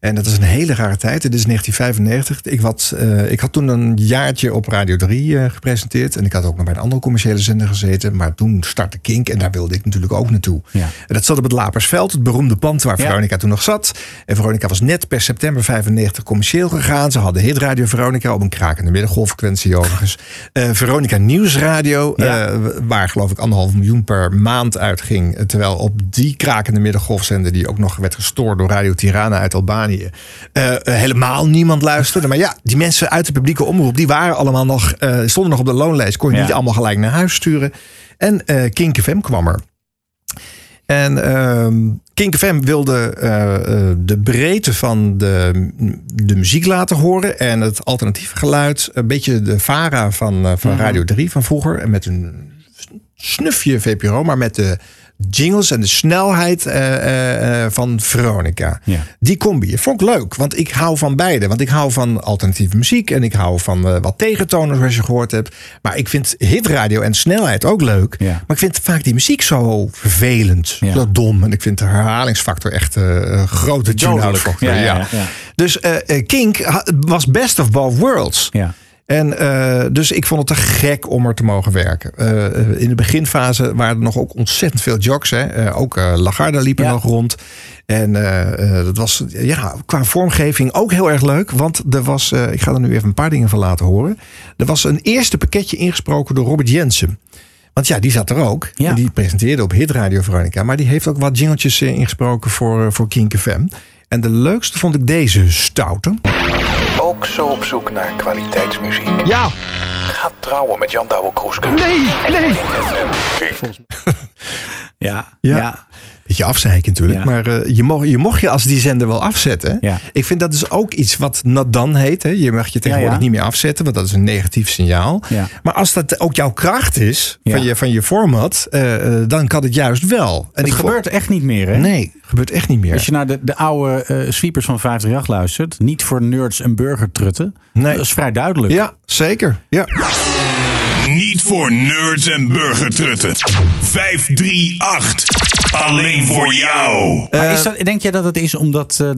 En dat is een hele rare tijd. Het is 1995. Ik had, eh, ik had toen een jaartje op Radio 3 eh, gepresenteerd. En ik had ook nog bij een andere commerciële zender gezeten. Maar toen startte Kink en daar wilde ik natuurlijk ook naartoe. Ja. En dat zat op het Lapersveld, het beroemde pand waar Ja. Veronica toen nog zat. En Veronica was net per september 95 commercieel gegaan. Ze hadden hitradio Veronica op een krakende middengolffrequentie overigens. Eh, Veronica Nieuwsradio, Ja. waar geloof ik anderhalf miljoen per maand uitging. Terwijl op die krakende middengolfzender, die ook nog werd gestoord door Radio Tirana uit Albanië, eh, eh, helemaal niemand luisterde. Maar ja, die mensen uit de publieke omroep, die waren allemaal nog, eh, stonden nog op de loonlijst. Kon je Ja. niet allemaal gelijk naar huis sturen. En eh Kink FM kwam er. En ehm Kink FM wilde de breedte van de, de muziek laten horen. En het alternatieve geluid. Een beetje de Vara van, van. Radio 3 van vroeger. En met een snufje VPRO, maar met de jingles en de snelheid eh, eh, eh, van Veronica. Ja. Die combi. Vond ik leuk, want ik hou van beide. Want ik hou van alternatieve muziek en ik hou van eh, wat tegentoners, zoals je gehoord hebt. Maar ik vind hitradio en snelheid ook leuk. Ja. Maar ik vind vaak die muziek zo vervelend, Ja. zo dom. En ik vind de herhalingsfactor echt een grote tune-out. Factor, Ja. Dus Kink was best of both worlds. Ja. En eh, dus ik vond het te gek om er te mogen werken. Eh, in de beginfase waren er nog ook ontzettend veel jocks. Hè. Eh, ook Lagarde liep er Ja. nog rond. En dat was ja, qua vormgeving ook heel erg leuk. Want er was, ik ga er nu even een paar dingen van laten horen. Er was een eerste pakketje ingesproken door Robert Jensen. Want ja, die zat er ook. Ja. En die presenteerde op Hit Radio Veronica. Maar die heeft ook wat jingeltjes ingesproken voor, voor Kink FM. En de leukste vond ik deze stoute. Ook zo op zoek naar kwaliteitsmuziek. Ja. Ga trouwen met Jan Douwe Kroeske. Nee, nee. Ja. Ja. Beetje afzeiken natuurlijk. Ja. Maar eh, je, mocht, je mocht je als die zender wel afzetten. Ja. Ik vind dat dus ook iets wat done heet. Hè. Je mag je tegenwoordig Ja, niet meer afzetten. Want dat is een negatief signaal. Ja. Maar als dat ook jouw kracht is van, je, van je format. eh, eh, dan kan het juist wel. En Het gebeurt echt niet meer, hè? Nee, gebeurt echt niet meer. Als je naar de, de oude sweepers van 538 luistert, niet voor nerds en burgertrutten. Nee. Dat is vrij duidelijk. Ja, zeker. Ja. Niet voor nerds en burgertrutten. 538. Alleen voor jou. Maar is dat, denk jij dat het is omdat eh,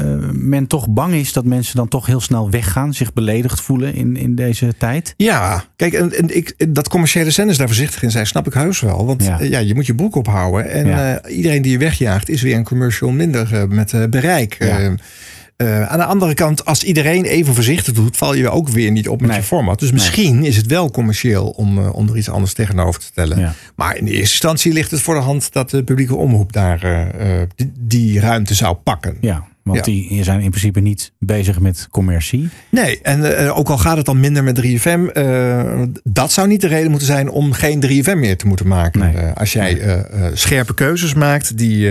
eh, men toch bang is dat mensen dan toch heel snel weggaan, zich beledigd voelen in, in deze tijd? Ja, kijk, en, en ik, dat commerciële zenders daar voorzichtig in zijn, snap ik heus wel. Want Ja. je moet je broek ophouden. En Ja. eh, iedereen die je wegjaagt, is weer een commercial minder eh, met eh, bereik. Ja. Eh, aan de andere kant, als iedereen even voorzichtig doet, val je ook weer niet op met Nee. je format. Dus misschien is het wel commercieel om, eh, om er iets anders tegenover te stellen. Ja. Maar in de eerste instantie ligt het voor de hand dat de publieke omroep daar eh, die, die ruimte zou pakken. Ja, want Ja. die zijn in principe niet bezig met commercie. Nee, en ook al gaat het dan minder met 3FM, eh, dat zou niet de reden moeten zijn om geen 3FM meer te moeten maken. Nee. Als jij scherpe keuzes maakt die,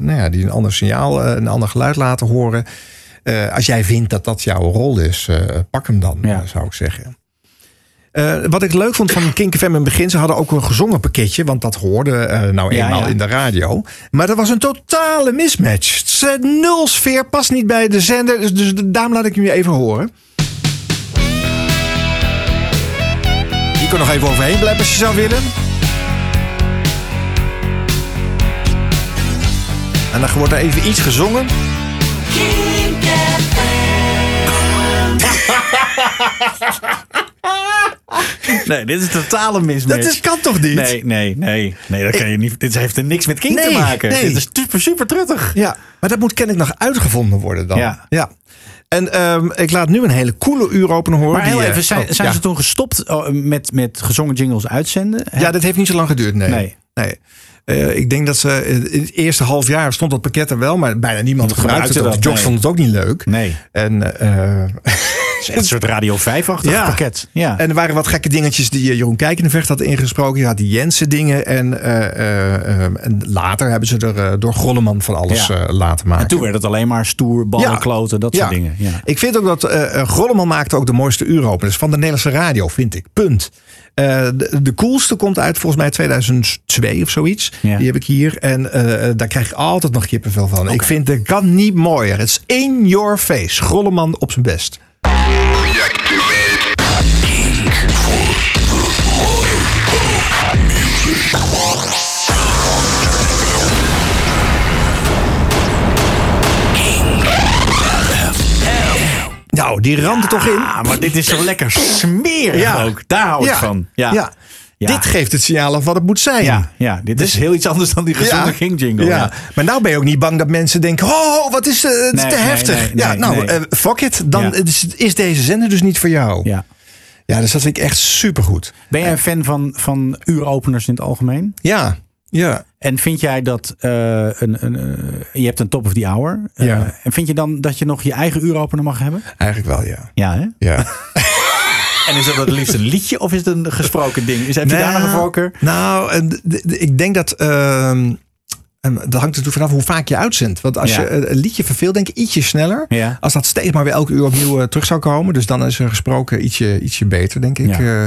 nou ja, die een ander signaal, een ander geluid laten horen. Eh, als jij vindt dat dat jouw rol is, eh, pak hem dan, Ja. eh, zou ik zeggen. Eh, wat ik leuk vond van Kink FM in het begin, ze hadden ook een gezongen pakketje, want dat hoorde eh, nou eenmaal ja. in de radio. Maar dat was een totale mismatch. Eh, Nul sfeer, past niet bij de zender, dus, dus daarom laat ik hem je even horen. Je kon nog even overheen blijven als je zou willen. En dan wordt er even iets gezongen. Nee, dit is totale mismatch. Dat is, kan toch niet? Nee, nee, nee. Nee, dat kan je niet. Dit heeft er niks met King te maken. nee. Dit is super, super truttig. Ja, maar dat moet kennelijk nog uitgevonden worden dan. Ja. ja. En ehm, ik laat nu een hele coole uur openen horen. Maar heel die, eh, even, zijn, oh, zijn ja. ze toen gestopt oh, met, met gezongen jingles uitzenden? Ja, dat heeft niet zo lang geduurd, nee. Nee. nee. Eh, ik denk dat ze eh, in het eerste half jaar stond dat pakket er wel, maar bijna niemand gebruikte het. jocks nee. vonden het ook niet leuk. Nee. En eh, is echt een soort Radio 5-achtig pakket. Ja. En er waren wat gekke dingetjes die eh, Jeroen Kijkenvecht had ingesproken. Je had die Jensen dingen. En, eh, eh, en later hebben ze er door Grolleman van alles Ja. laten maken. En toen werd het alleen maar stoer, ballen, kloten, dat soort dingen. Ja. Ik vind ook dat Grolleman maakte ook de mooiste uuropeners van de Nederlandse radio, vind ik. Punt. De, de coolste komt uit volgens mij 2002 of zoiets. Ja. Die heb ik hier. En daar krijg ik altijd nog kippenvel van. Ik vind het kan niet mooier. Het is in your face. Grolleman op zijn best. Nou, die ramt er toch in. Ah, maar dit is zo lekker smerig ook. Daar hou ik Ja. van. Ja. Ja. Dit geeft het signaal af wat het moet zijn. Ja, ja, dit is heel iets anders dan die gezonde King jingle. Ja. Ja. Maar nou ben je ook niet bang dat mensen denken: oh, wat is, eh, het Nee, te nee, heftig. nee, ja, nou, eh, fuck it. Dan is, is deze zender dus niet voor jou. Ja. Ja, dus dat vind ik echt supergoed. Ben jij een fan van, van uuropeners in het algemeen? Ja. Ja. En vind jij dat eh, een, een, je hebt een top of the hour? Ja. En vind je dan dat je nog je eigen uuropener mag hebben? Eigenlijk wel, ja. Ja, hè? Ja. En is dat het liefst een liedje of is het een gesproken ding? Is, heb je daar nog een voorkeur? Nou, d- d- ik denk dat. ehm, en dat hangt er toe vanaf hoe vaak je uitzendt. Want als Ja. je eh, een liedje verveelt, denk ik ietsje sneller. Ja. Als dat steeds maar weer elke uur opnieuw eh, terug zou komen. Dus dan is er gesproken ietsje, ietsje beter, denk ik. Ja. Eh,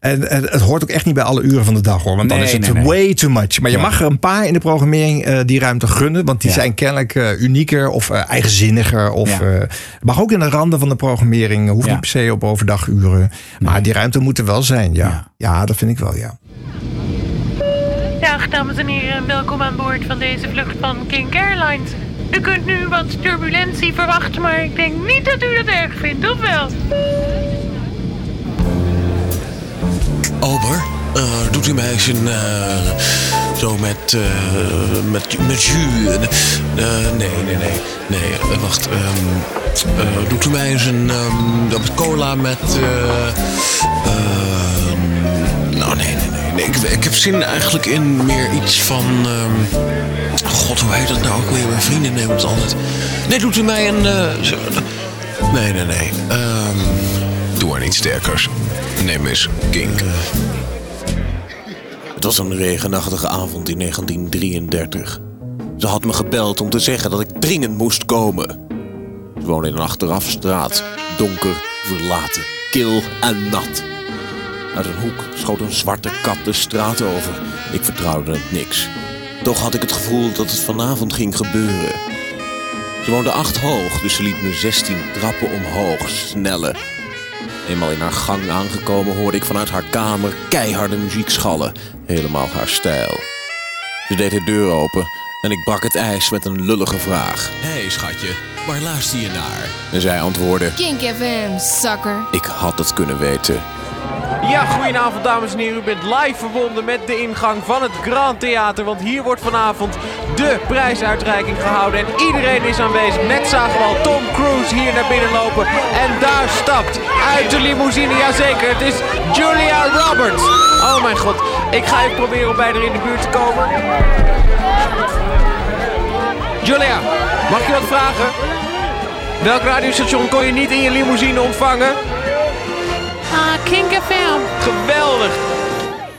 en, en het hoort ook echt niet bij alle uren van de dag hoor. Want dan is het nee, nee. way too much. Maar je mag er een paar in de programmering die ruimte gunnen. Want die Ja. zijn kennelijk unieker of eh, eigenzinniger. Of, Ja. mag ook in de randen van de programmering. Hoeft Ja. niet per se op overdaguren. Maar die ruimte moet er wel zijn. Ja, Ja. ja. dat vind ik wel, ja. Dag dames en heren, welkom aan boord van deze vlucht van King Airlines. U kunt nu wat turbulentie verwachten, maar ik denk niet dat u dat erg vindt, of wel? Ober, doet u mij eens een. zo met. eh, met, met jus. Nee, nee, nee. Nee, wacht. ehm, doet u mij eens een. ehm, met cola met. eh, ehm, nou, nee, nee, nee. Ik, heb zin eigenlijk in meer iets van. ehm, God, hoe heet dat nou ook weer? Mijn vrienden nemen het altijd. Nee, doet u mij een. eh, nee, nee, nee. Ehm, doe maar niet sterkers. Neem eens King. Het was een regenachtige avond in 1933. Ze had me gebeld om te zeggen dat ik dringend moest komen. Ze woonde in een achterafstraat. Donker, verlaten, kil en nat. Uit een hoek schoot een zwarte kat de straat over. Ik vertrouwde het niks. Toch had ik het gevoel dat het vanavond ging gebeuren. Ze woonde acht hoog, dus ze liet me 16 trappen omhoog snellen. Eenmaal in haar gang aangekomen hoorde ik vanuit haar kamer keiharde muziek schallen. Helemaal haar stijl. Ze deed de deur open en ik brak het ijs met een lullige vraag. Hé hey, schatje, waar luister je naar? En zij antwoordde, Kink FM, sucker. ik had het kunnen weten. Ja, goedenavond dames en heren. U bent live verbonden met de ingang van het Grand Theater. Want hier wordt vanavond de prijsuitreiking gehouden. En iedereen is aanwezig. Net zagen we al Tom Cruise hier naar binnen lopen. En daar stapt uit de limousine, jazeker. Het is Julia Roberts. Oh mijn god. Ik ga even proberen om bij haar in de buurt te komen. Julia, mag ik je wat vragen? Welk radiostation kon je niet in je limousine ontvangen? Ah, King FM. Geweldig.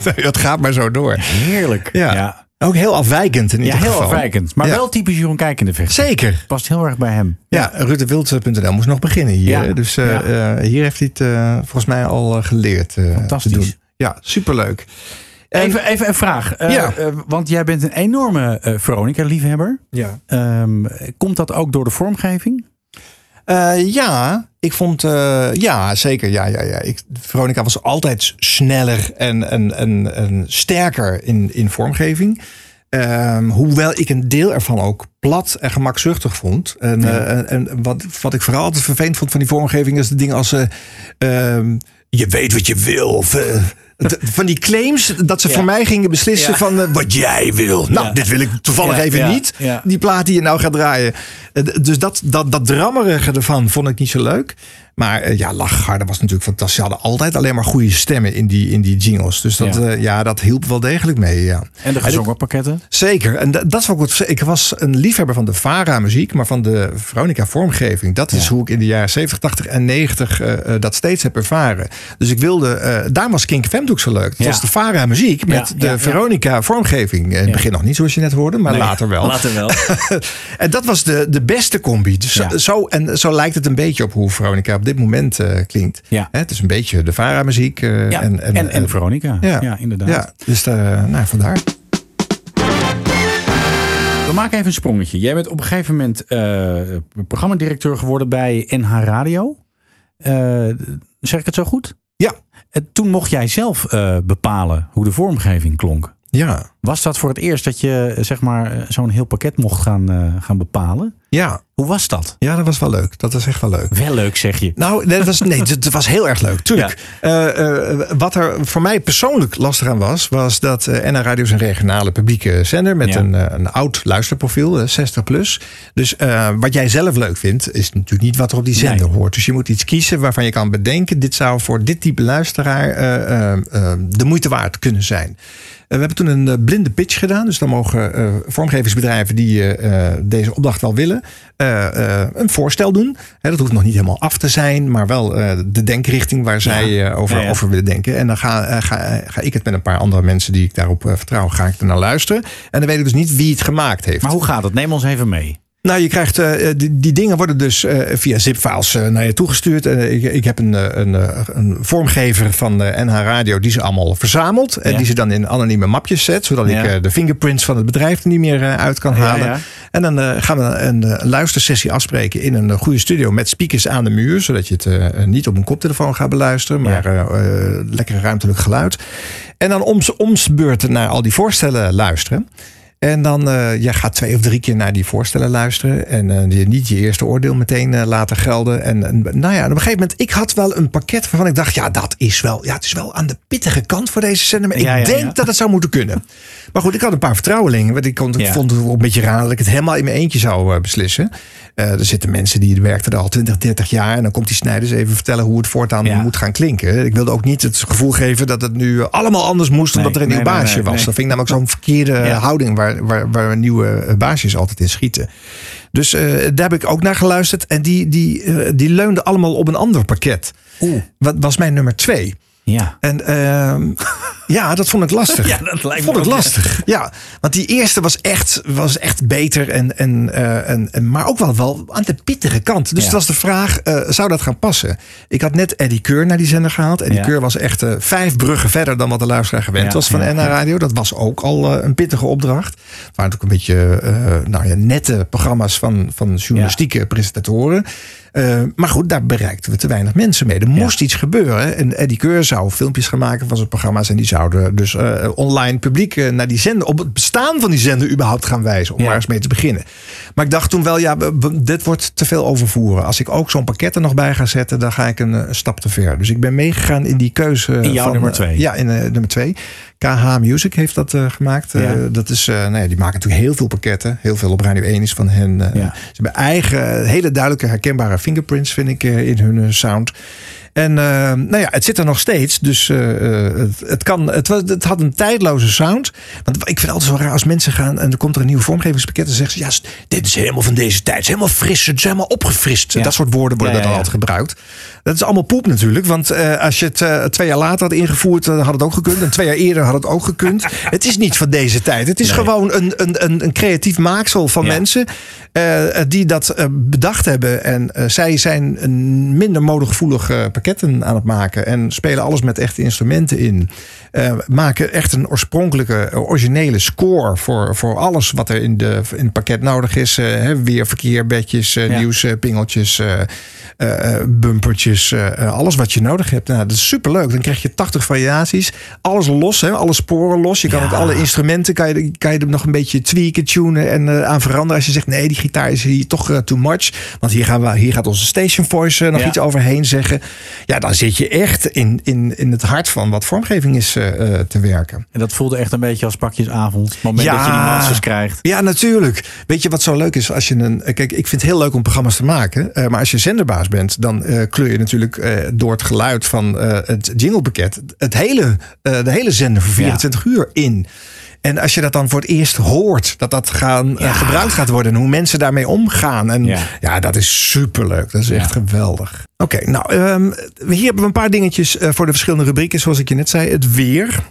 Het gaat maar zo door. Heerlijk. Ja. Ja. Ook heel afwijkend in Ja, ieder heel geval. afwijkend. Maar Ja. wel typisch Jeroen Kijkende vecht. Zeker. Past heel erg bij hem. Ja, rutewild.nl moest nog beginnen hier. Ja. Dus eh, Ja. eh, hier heeft hij het eh, volgens mij al geleerd Fantastisch. te doen. Ja, superleuk. En- Even, even een vraag. Ja. want jij bent een enorme Veronica-liefhebber. Ja. Ehm, komt dat ook door de vormgeving? Eh, ja, ik vond. eh, ja, zeker. Ja, ja, ja. Ik, Veronica was altijd sneller en, en, en, en sterker in, in vormgeving. Ehm, hoewel ik een deel ervan ook plat en gemakzuchtig vond. En, Ja. eh, en, en wat, wat ik vooral altijd vervelend vond van die vormgeving is de dingen als. ehm, je weet wat je wil. Of, van die claims dat ze Ja. voor mij gingen beslissen Ja. van eh, wat jij wil. Nou, Ja. dit wil ik toevallig even niet. Die plaat die je nou gaat draaien. Eh, Dus dat, dat, dat drammerige ervan vond ik niet zo leuk. Maar eh, ja, Lachgarde was natuurlijk fantastisch. Ze hadden altijd alleen maar goede stemmen in die, in die jingles. Dus dat, Ja. ja. ja, dat hielp wel degelijk mee. Ja. En de gezongen pakketten? Zeker. En da- dat is ook. Ik was een liefhebber van de Vara-muziek, maar van de Veronica-vormgeving. Dat is hoe ik in de jaren 70, 80 en 90 eh, eh, dat steeds heb ervaren. Dus ik wilde. eh daarom was Kink FM ook zo leuk. Het Ja. was de Vara-muziek met de. Veronica-vormgeving. In het begin nog niet, zoals je net hoorde, maar Nee, later wel. later wel. en dat was de, de beste combi. Dus zo, en zo lijkt het een beetje op hoe Veronica op dit moment eh, klinkt. Ja. Hè, het is een beetje de Vara-muziek. eh, Ja, en, en, en, Veronica. Ja, inderdaad. Ja, dus eh, nou, vandaar. We maken even een sprongetje. Jij bent op een gegeven moment eh programmadirecteur geworden bij NH Radio. Eh, zeg ik het zo goed? Ja. En toen mocht jij zelf eh, bepalen hoe de vormgeving klonk. Ja. Was dat voor het eerst dat je zeg maar eh, zo'n heel pakket mocht gaan, eh, gaan bepalen? Ja. Hoe was dat? Ja, dat was wel leuk. Dat was echt wel leuk. Wel leuk, zeg je. Nou, dat was, nee, het was heel erg leuk. Tuurlijk. Eh, wat er voor mij persoonlijk lastig aan was, was dat eh NH Radio is een regionale publieke zender met Ja. een, een oud luisterprofiel, eh, 60 plus. Dus wat jij zelf leuk vindt, is natuurlijk niet wat er op die zender hoort. Dus je moet iets kiezen waarvan je kan bedenken, dit zou voor dit type luisteraar de moeite waard kunnen zijn. We hebben toen een eh, blinde pitch gedaan. Dus dan mogen eh, vormgevingsbedrijven die eh, deze opdracht wel willen, een voorstel doen. Hè, dat hoeft nog niet helemaal af te zijn, maar wel de denkrichting waar zij over, Ja, ja. over willen denken. En dan ga, ga, ga ik het met een paar andere mensen die ik daarop vertrouw, ga ik er naar luisteren. En dan weet ik dus niet wie het gemaakt heeft. Maar hoe gaat het? Neem ons even mee. Nou, je krijgt eh, die, die dingen worden dus eh, via zip-files eh, naar je toegestuurd. En ik, ik heb een, eh, een, eh, een vormgever van eh, NH Radio die ze allemaal verzamelt. En Ja. die ze dan in anonieme mapjes zet. Zodat Ja. ik eh, de fingerprints van het bedrijf er niet meer eh, uit kan halen. ja. En dan eh, gaan we een, eh, luistersessie afspreken in een eh, goede studio met speakers aan de muur. Zodat je het eh, niet op een koptelefoon gaat beluisteren. Maar eh, eh, lekker ruimtelijk geluid. En dan om, oms beurten naar al die voorstellen luisteren. En dan eh je gaat twee of drie keer naar die voorstellen luisteren. En eh, je niet je eerste oordeel meteen eh, laten gelden. En, en nou ja, op een gegeven moment, ik had wel een pakket waarvan ik dacht, ja, dat is wel, ja, het is wel aan de pittige kant voor deze zender. Maar Ja, ik ja, denk ja. dat het zou moeten kunnen. Maar goed, ik had een paar vertrouwelingen. Want ik, kon, ik vond het een beetje raar dat ik het helemaal in mijn eentje zou eh, beslissen. Eh, er zitten mensen die werkten er al 20, 30 jaar. En dan komt die Snijders even vertellen hoe het voortaan moet gaan klinken. Ik wilde ook niet het gevoel geven dat het nu allemaal anders moest. Nee, omdat er een nieuw nee, baasje nee, was. Dat vind ik namelijk zo'n verkeerde houding waar, waar, waar nieuwe eh, baasjes altijd in schieten. Dus eh, daar heb ik ook naar geluisterd. En die, die, eh, die leunde allemaal op een ander pakket. Wat was mijn nummer twee? Ja. En ehm, ja, dat vond ik lastig. Ja, dat lijkt me vond ik ook, ja. lastig. Ja, want die eerste was echt, was echt beter. En, en, eh, en, en, maar ook wel, wel aan de pittige kant. Dus Ja. het was de vraag, eh, zou dat gaan passen? Ik had net Eddie Keur naar die zender gehaald. Eddie Ja. Keur was echt eh, vijf bruggen verder dan wat de luisteraar gewend was van NH. Radio. Dat was ook al een pittige opdracht. Het waren ook een beetje nou ja, nette programma's van, van journalistieke presentatoren. Eh, maar goed, daar bereikten we te weinig mensen mee. Er moest iets gebeuren. En Eddie Keur zou filmpjes gaan maken van zijn programma's. En die zouden dus eh, online publiek eh, naar die zender, op het bestaan van die zender überhaupt gaan wijzen. Om Ja. maar eens mee te beginnen. Maar ik dacht toen wel, ja, dit wordt te veel overvoeren. Als ik ook zo'n pakket er nog bij ga zetten, dan ga ik een, eh, stap te ver. Dus ik ben meegegaan in die keuze. In jouw van, nummer eh, twee. Ja, in eh, nummer twee. KH Music heeft dat eh, gemaakt. Eh, dat is, eh, nou ja, die maken natuurlijk heel veel pakketten. Heel veel op Radio 1 is van hen. eh, Ja. Ze hebben eigen, hele duidelijke, herkenbare fingerprints, vind ik, eh, in hun eh, sound. En eh, nou ja, het zit er nog steeds. Dus eh, eh, het, het, kan, het, was- het had een tijdloze sound. Want ik vind het altijd zo raar als mensen gaan en er komt er een nieuw vormgevingspakket. En zeggen ze, ja, dit is helemaal van deze tijd. Het is helemaal fris, het is helemaal opgefrist. Ja. Dat soort woorden worden Ja, dan altijd gebruikt. Dat is allemaal poep natuurlijk. Want eh, als je het eh, twee jaar later had ingevoerd, eh, had het ook gekund. En twee jaar eerder had het ook gekund. het is niet van deze tijd. Het is Nee. gewoon een, een, een, een creatief maaksel van Ja. mensen die dat bedacht hebben. En zij zijn een minder modegevoelige pakketten aan het maken. En spelen alles met echte instrumenten in. Maken echt een oorspronkelijke, originele score voor, voor alles wat er in, de, in het pakket nodig is. Hè, weer verkeer, bedjes, Ja. nieuws, pingeltjes, bumpertjes. Eh, eh, alles wat je nodig hebt. Nou, dat is superleuk. Dan krijg je 80 variaties. Alles los, hè, alle sporen los. Je kan Ja. ook alle instrumenten kan je, kan je er nog een beetje tweaken, tunen en eh, aan veranderen. Als je zegt, nee, die gitaar is hier toch eh, too much. Want hier, gaan we, hier gaat onze station voice nog Ja. iets overheen zeggen. Ja, dan zit je echt in, in, in het hart van wat vormgeving is te werken. En dat voelde echt een beetje als pakjesavond. Het moment dat je die masters krijgt. Ja, natuurlijk. Weet je wat zo leuk is als je een. Kijk, ik vind het heel leuk om programma's te maken. maar als je zenderbaas bent, dan kleur je natuurlijk eh, door het geluid van eh, het jinglepakket het hele, eh, de hele zender voor 24 uur in. En als je dat dan voor het eerst hoort, dat dat gaan, gebruikt gaat worden en hoe mensen daarmee omgaan. En ja, dat is superleuk. Dat is echt geweldig. Oké, nou, ehm, hier hebben we een paar dingetjes voor de verschillende rubrieken. Zoals ik je net zei, het weer.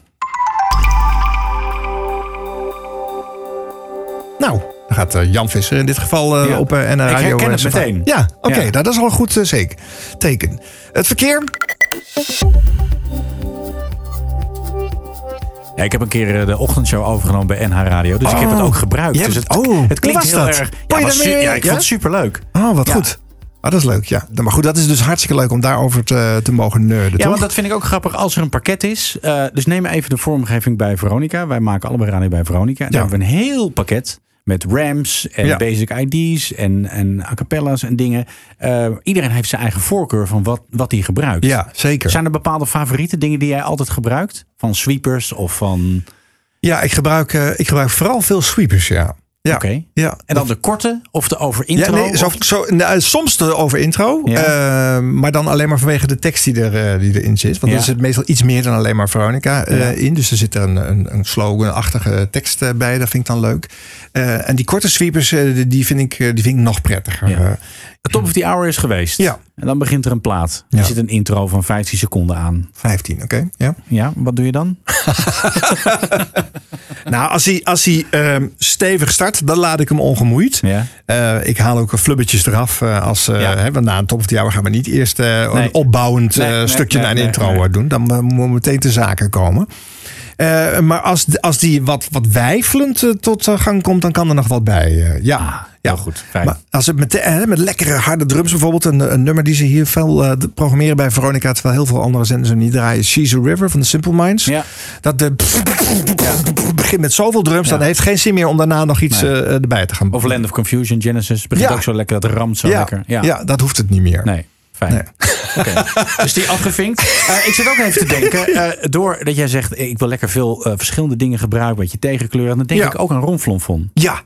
Nou, dan gaat eh, Jan Visser in dit geval eh, Ja. op eh, en Ik Radio. herken eh, het meteen. Ja, oké, Ja. nou, dat is al een goed zeker teken. Het verkeer. Ja, ik heb een keer de ochtendshow overgenomen bij NH Radio. Dus ik heb het ook gebruikt. Dus het, oh, het klinkt was heel dat? erg. Ja, was ja, ik ja? vond het superleuk. Oh, wat Ja. goed. Ah, dat is leuk, ja. Maar goed, dat is dus hartstikke leuk om daarover te, te mogen nerden, Ja, toch? want dat vind ik ook grappig als er een pakket is. Eh, dus neem even de vormgeving bij Veronica. Wij maken allebei radio bij Veronica. En daar hebben we een heel pakket met rams en Ja. basic ID's en, en a cappella's en dingen. Eh, iedereen heeft zijn eigen voorkeur van wat, wat hij gebruikt. Ja, zeker. Zijn er bepaalde favoriete dingen die jij altijd gebruikt? Van sweepers of van... Ja, ik gebruik, eh, ik gebruik vooral veel sweepers, ja. Ja. Oké. ja. En dan de korte of de over intro? Ja, nee, zo, zo, nou, soms de over intro, Ja. eh, maar dan alleen maar vanwege de tekst die, er, eh, die erin zit. Want Ja. er zit meestal iets meer dan alleen maar Veronica eh, in. Dus er zit er een, een, een slogan-achtige tekst eh, bij. Dat vind ik dan leuk. Eh, en die korte sweepers, eh, die- vind ik, eh, die vind ik nog prettiger. De top of the hour is geweest. Ja. En dan begint er een plaat. Er Ja. zit een intro van 15 seconden aan. 15, oké. Ja. Ja, wat doe je dan? Nou, als hij, als hij ehm, stevig start, dan laat ik hem ongemoeid. Ja. Eh, ik haal ook flubbetjes eraf. eh, als, eh, Ja. hè, want na een top of the hour gaan we niet eerst Nee. een opbouwend Nee, stukje nee, naar een intro doen. Dan moeten we meteen te zaken komen. Maar als, als die wat, wat wijfelend tot gang komt, dan kan er nog wat bij. ja. Ja. Goed, fijn. Maar als het met, eh, met lekkere harde drums bijvoorbeeld, een, een nummer die ze hier veel eh, programmeren bij Veronica, terwijl heel veel andere zenders er niet draaien, She's a River van de Simple Minds. Ja. Dat de begint met zoveel drums, dan heeft geen zin meer om daarna nog iets Nee. eh, erbij te gaan. Of Land of Confusion, Genesis. Begint Ja. ook zo lekker, dat ramt zo ja, lekker. ja. dat hoeft het niet meer. Nee, fijn. Dus die afgevinkt. Eh, ik zit ook even te denken, eh doordat jij zegt, eh, ik wil lekker veel eh, verschillende dingen gebruiken, beetje tegenkleuren, dan denk Ja. ik ook aan Ronflonfon. Ja.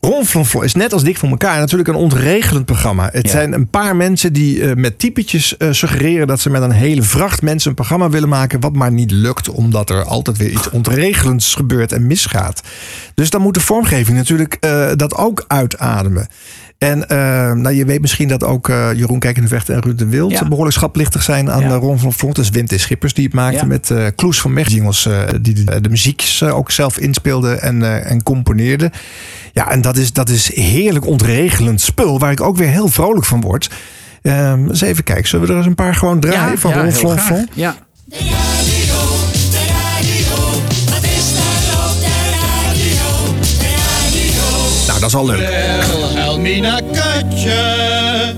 Ronflonflon is net als Dik voor elkaar natuurlijk een ontregelend programma. Het Ja. zijn een paar mensen die eh, met typetjes eh, suggereren dat ze met een hele vracht mensen een programma willen maken. Wat maar niet lukt, omdat er altijd weer iets ontregelends gebeurt en misgaat. Dus dan moet de vormgeving natuurlijk eh, dat ook uitademen. En eh, nou, je weet misschien dat ook eh, Jeroen Kijkenvecht en Ruud de Wild Ja. behoorlijk schaplichtig zijn aan Ja. de Ron van Vlont. Is Wim T. Schippers die het maakte Ja. met eh Kloes van Mech jingles, eh, die de, eh, ook zelf inspeelde en, eh, en componeerde. Ja, en dat is, dat is heerlijk ontregelend spul, waar ik ook weer heel vrolijk van word. Ehm eens even kijken, zullen we er eens een paar gewoon draaien van Ron graag. Flon? Ja. Nou, dat is al leuk. Elmina Katje.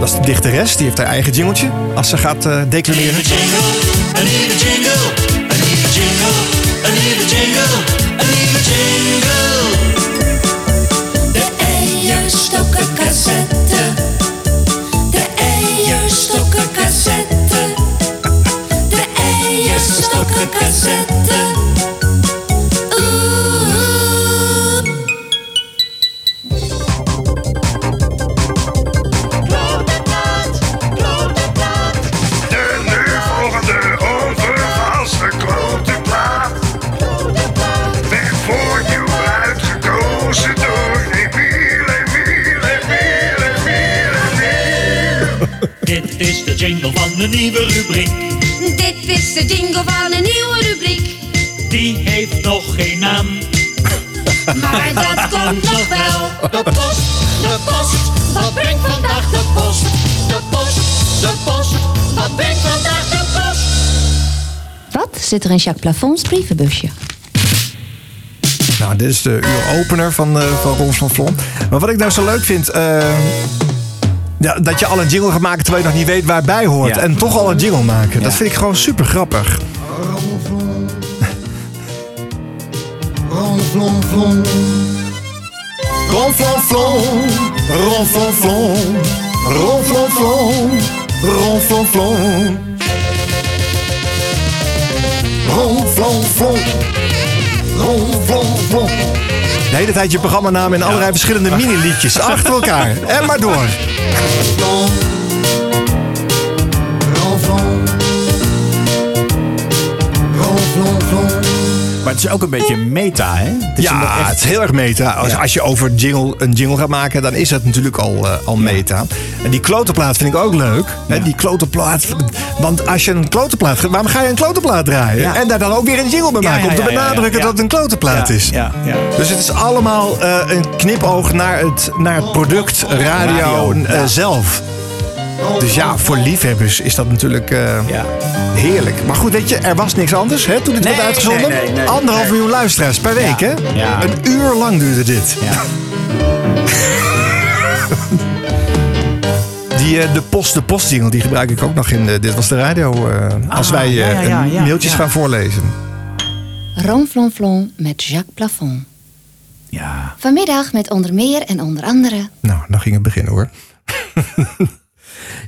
Dat is de dichteres, die heeft haar eigen jingeltje als ze gaat eh, declameren. Een nieuwe jingle, een nieuwe jingle, een nieuwe jingle, een nieuwe jingle. Zit er in Jacques Plafonds brievenbusje? Nou, dit is de uuropener van, eh van Ron van Vlon. Maar wat ik nou zo leuk vind... eh, ja, dat je al een jingle gaat maken terwijl je nog niet weet waar het bij hoort. Ja. En toch al een jingle maken. Dat vind ik gewoon super grappig. vlom, vlom. Ron. De hele tijd je programmanaam in allerlei verschillende mini-liedjes achter elkaar. En maar door. Maar het is ook een beetje meta, hè? Is ja, echt... het is heel erg meta. Als, als je over jingle, een jingle gaat maken, dan is dat natuurlijk al, eh, al meta. En die klotenplaat vind ik ook leuk. Hè, die klotenplaat. Want als je een klotenplaat waarom ga je een klotenplaat draaien? Ja. En daar dan ook weer een jingle bij maken. om te benadrukken dat het een klotenplaat is. ja, ja. Dus het is allemaal eh, een knipoog naar het, naar het product radio, Radio, eh, zelf. Dus ja, voor liefhebbers is dat natuurlijk eh, heerlijk. Maar goed, weet je, er was niks anders hè, toen dit werd uitgezonden. nee, nee, nee. Anderhalf miljoen luisteraars per week, Ja, hè? ja. Een uur lang duurde dit. Die, eh, de post, de postjingle, die gebruik ik ook nog in eh, Dit Was de Radio. eh, als Ah, wij eh, ja, ja, ja, een ja, mailtjes ja. gaan voorlezen. Ronflonflon met Jacques Plafond. Ja. Vanmiddag met onder meer en onder andere... Nou, dan ging het beginnen hoor.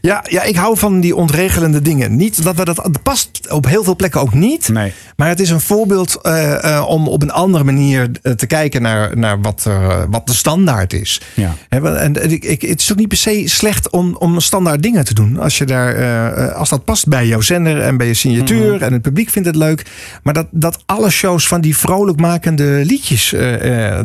ja, ja, ik hou van die ontregelende dingen. Niet dat we dat, dat past op heel veel plekken ook niet. Nee. Maar het is een voorbeeld eh, eh, om op een andere manier eh, te kijken naar, naar wat, wat de standaard is. Ja. En en ik, ik, het is ook niet per se slecht om, om standaard dingen te doen. Als, je daar, als dat past bij jouw zender en bij je signatuur Mhm. en het publiek vindt het leuk. Maar dat, dat alle shows van die vrolijkmakende liedjes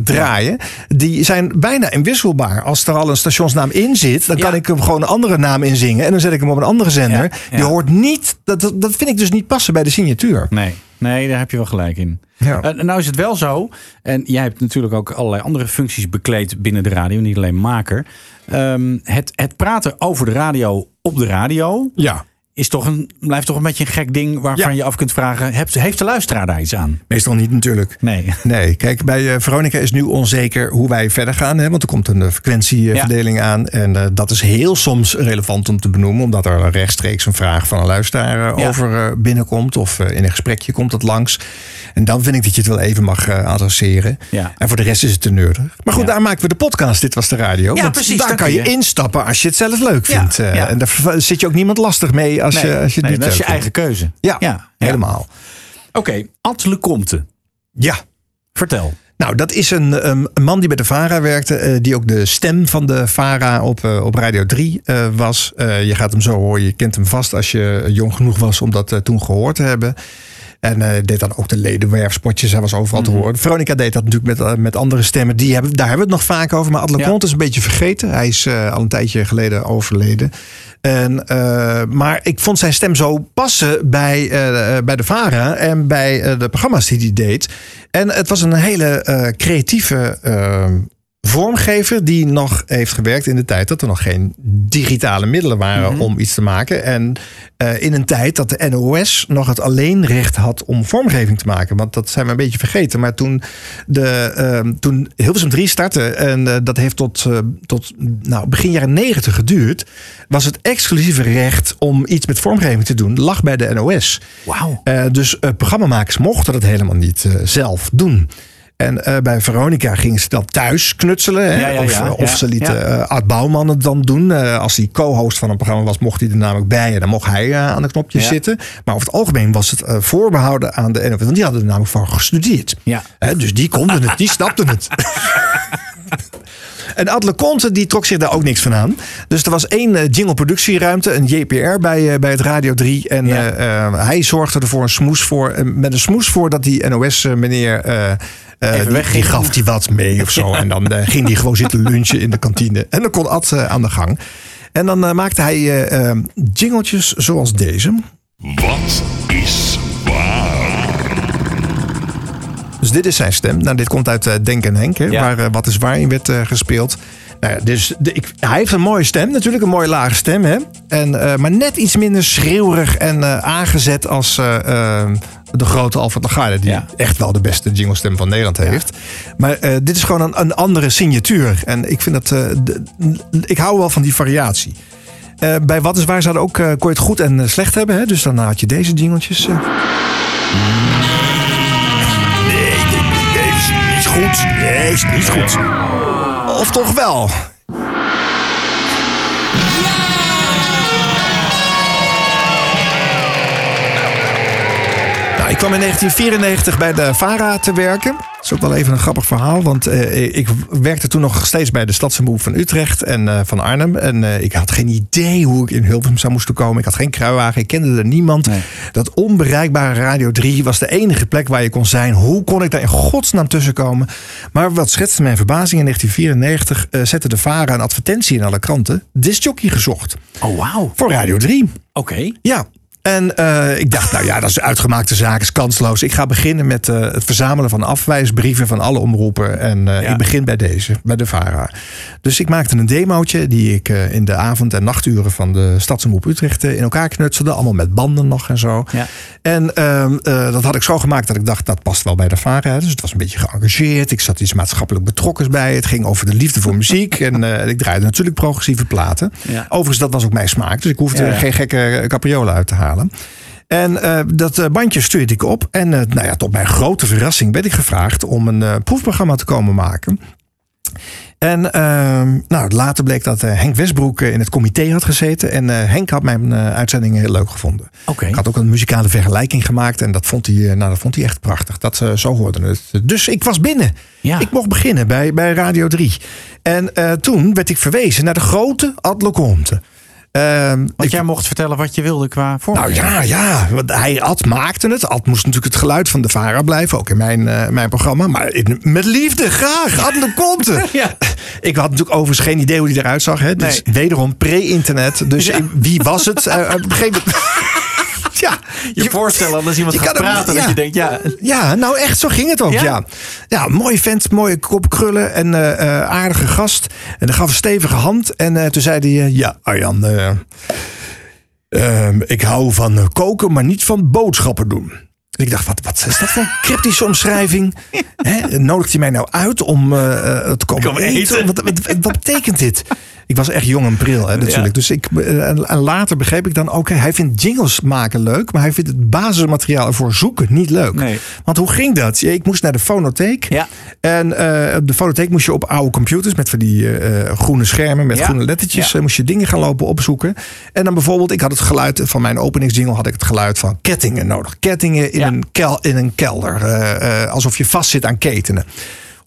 draaien, die zijn bijna inwisselbaar. Als er al een stationsnaam in zit, dan kan ik hem gewoon een andere naam inzingen. En dan zet ik hem op een andere zender. Ja, ja. Je hoort niet, dat, dat dat vind ik dus niet passen bij de signatuur. Nee, nee, daar heb je wel gelijk in. Ja. Eh, nou is het wel zo, en jij hebt natuurlijk ook allerlei andere functies bekleed binnen de radio, niet alleen maker. Ehm, het, het praten over de radio op de radio Ja. Is toch een, blijft toch een beetje een gek ding waarvan je af kunt vragen, heeft, heeft de luisteraar daar iets aan? Meestal niet natuurlijk. Nee. Nee, kijk, bij eh, Veronica is nu onzeker hoe wij verder gaan. Hè, want er komt een eh, frequentieverdeling aan. En eh, dat is heel soms relevant om te benoemen. Omdat er rechtstreeks een vraag van een luisteraar Ja. over binnenkomt. Of in een gesprekje komt het langs. En dan vind ik dat je het wel even mag eh, adresseren. Ja. En voor de rest is het te. Maar goed, daar maken we de podcast. Dit was de radio. Ja, Want precies, Daar kan je instappen als je het zelf leuk vindt. Eh. En daar zit je ook niemand lastig mee als, Nee, je, als je nee, niet dat is je vindt. eigen keuze. Ja, Ja, helemaal. Oké, Ad Lecomte. Ja. Vertel. Nou, dat is een, um, een man die bij de VARA werkte. eh, die ook de stem van de VARA op, op Radio 3 eh, was. Je gaat hem zo horen. Je kent hem vast als je jong genoeg was om dat toen gehoord te hebben. En eh, deed dan ook de ledenwerfspotjes. Hij was overal te horen. Veronica deed dat natuurlijk met, eh, met andere stemmen. Die hebben, daar hebben we het nog vaak over. Maar Adler Ja. Is een beetje vergeten. Hij is eh, al een tijdje geleden overleden. En, maar ik vond zijn stem zo passen bij, bij de VARA en bij de programma's die hij deed. En het was een hele creatieve vormgever die nog heeft gewerkt in de tijd dat er nog geen digitale middelen waren om iets te maken. En eh, in een tijd dat de NOS nog het alleenrecht had om vormgeving te maken. Want dat zijn we een beetje vergeten. Maar toen, de, eh, toen Hilversum 3 startte, en eh, dat heeft tot, eh, tot nou, begin jaren 90 geduurd, was het exclusieve recht om iets met vormgeving te doen, lag bij de NOS. Wauw. Dus programmamakers mochten dat helemaal niet zelf doen. En eh, bij Veronica gingen ze dan thuis knutselen. Hè? Ja, ja, of, eh, of ze lieten ja. eh, Art Bouwman het dan doen. Als hij co-host van een programma was, mocht hij er namelijk bij. En dan mocht hij aan de knopjes zitten. Maar over het algemeen was het eh, voorbehouden aan de NOS. Want die hadden er namelijk voor gestudeerd. Dus die konden het, die snapten het. En Adle Conte die trok zich daar ook niks van aan. Dus er was één eh, jingle productieruimte, een JPR bij, bij het Radio 3. En Ja. hij zorgde ervoor een smoes voor, met een smoes voor dat die NOS eh, Even die, gaf die wat mee of zo. En dan eh, ging die gewoon zitten lunchen in de kantine. En dan kon Ad eh, aan de gang. En dan maakte hij jingletjes zoals deze. Wat is waar? Dus dit is zijn stem. Nou, dit komt uit Denk en Henk, hè, Ja. waar Wat is waar in werd eh, gespeeld. Nou ja, dus de, ik, hij heeft een mooie stem, natuurlijk een mooie lage stem. Hè? En, eh, maar net iets minder schreeuwerig en eh, aangezet als eh, de grote Alfred Lagarde. Die Ja. echt wel de beste jinglestem van Nederland heeft. Maar eh, dit is gewoon een, een andere signatuur. En ik vind dat... eh, de- ik hou wel van die variatie. Eh, bij Wat is Waar zouden ook, kon je het goed en slecht hebben. Hè? Dus dan had je deze jingletjes. eh. Nee, nee, nee, nee, is niet goed. Nee, is niet goed. Of toch wel? Kwam in 1994 bij de VARA te werken. Dat is ook wel even een grappig verhaal. Want eh, ik werkte toen nog steeds bij de Stadsomroep van Utrecht en eh, van Arnhem. En eh, ik had geen idee hoe ik in Hilversum zou moesten komen. Ik had geen kruiwagen, ik kende er niemand. Dat onbereikbare Radio 3 was de enige plek waar je kon zijn. Hoe kon ik daar in godsnaam tussen komen? Maar wat schetste mijn verbazing? In 1994 eh, zette de VARA een advertentie in alle kranten. Discjockey gezocht. Oh, wauw. Voor Radio 3. Oké. Ja. En eh, ik dacht, nou ja, dat is uitgemaakte zaak, is kansloos. Ik ga beginnen met eh, het verzamelen van afwijsbrieven van alle omroepen. En eh, ik begin bij deze, bij de VARA. Dus ik maakte een demootje die ik in de avond- en nachturen van de Stadsomroep Utrecht in elkaar knutselde. Allemaal met banden nog en zo. Ja. En ehm, eh, dat had ik zo gemaakt dat ik dacht, dat past wel bij de VARA. Dus het was een beetje geëngageerd. Ik zat iets maatschappelijk betrokkens bij. Het ging over de liefde voor muziek. en ik draaide natuurlijk progressieve platen. Ja. Overigens, dat was ook mijn smaak. Dus ik hoefde geen gekke capriolen uit te halen. En eh, dat eh, bandje stuurde ik op. En eh, nou ja, tot mijn grote verrassing werd ik gevraagd om een proefprogramma te komen maken. En ehm, nou, later bleek dat Henk Westbroek in het comité had gezeten. En Henk had mijn uitzending heel leuk gevonden. Oké. Ik had ook een muzikale vergelijking gemaakt. En dat vond hij, nou, dat vond hij echt prachtig. Dat, zo hoorde het. Dus ik was binnen. Ik mocht beginnen bij, bij Radio 3. En toen werd ik verwezen naar de grote Ad. Ehm, Want jij mocht vertellen wat je wilde qua vorm. nou ja, ja, want hij Ad maakte het. Ad moest natuurlijk het geluid van de VARA blijven, ook in mijn, eh, mijn programma. Maar in- met liefde, graag. Ad de Conte. Ik had natuurlijk overigens geen idee hoe hij eruit zag. Hè? Dus wederom pre-internet. Dus wie was het? Eh, op een gegeven moment... Ja, je voorstellen als iemand je gaat hem- praten dat ja. je denkt, ja, Ja, nou echt, zo ging het ook. Ja? Ja, ja. mooie vent, mooie kop krullen en eh, eh, aardige gast. En dan gaf een stevige hand. En eh, toen zei hij, ja, Arjan, eh, ehm, ik hou van koken, maar niet van boodschappen doen. En ik dacht, wat, wat is dat voor een cryptische omschrijving? Hè, nodigt hij mij nou uit om te komen Komen eten? wat, wat, wat betekent dit? Ik was echt jong en pril hè, natuurlijk. Ja. Dus ik, eh, en later begreep ik dan, oké, hij vindt jingles maken leuk, maar hij vindt het basismateriaal ervoor zoeken niet leuk. Want hoe ging dat? Ja, Ik moest naar de fonotheek. En eh, op de fonotheek moest je op oude computers met van die eh, groene schermen met Ja. groene lettertjes, Ja. moest je dingen gaan lopen opzoeken. En dan bijvoorbeeld, ik had het geluid van mijn openingsjingle, had ik het geluid van kettingen nodig. Kettingen in, een, kel, in een kelder. alsof je vast zit aan ketenen.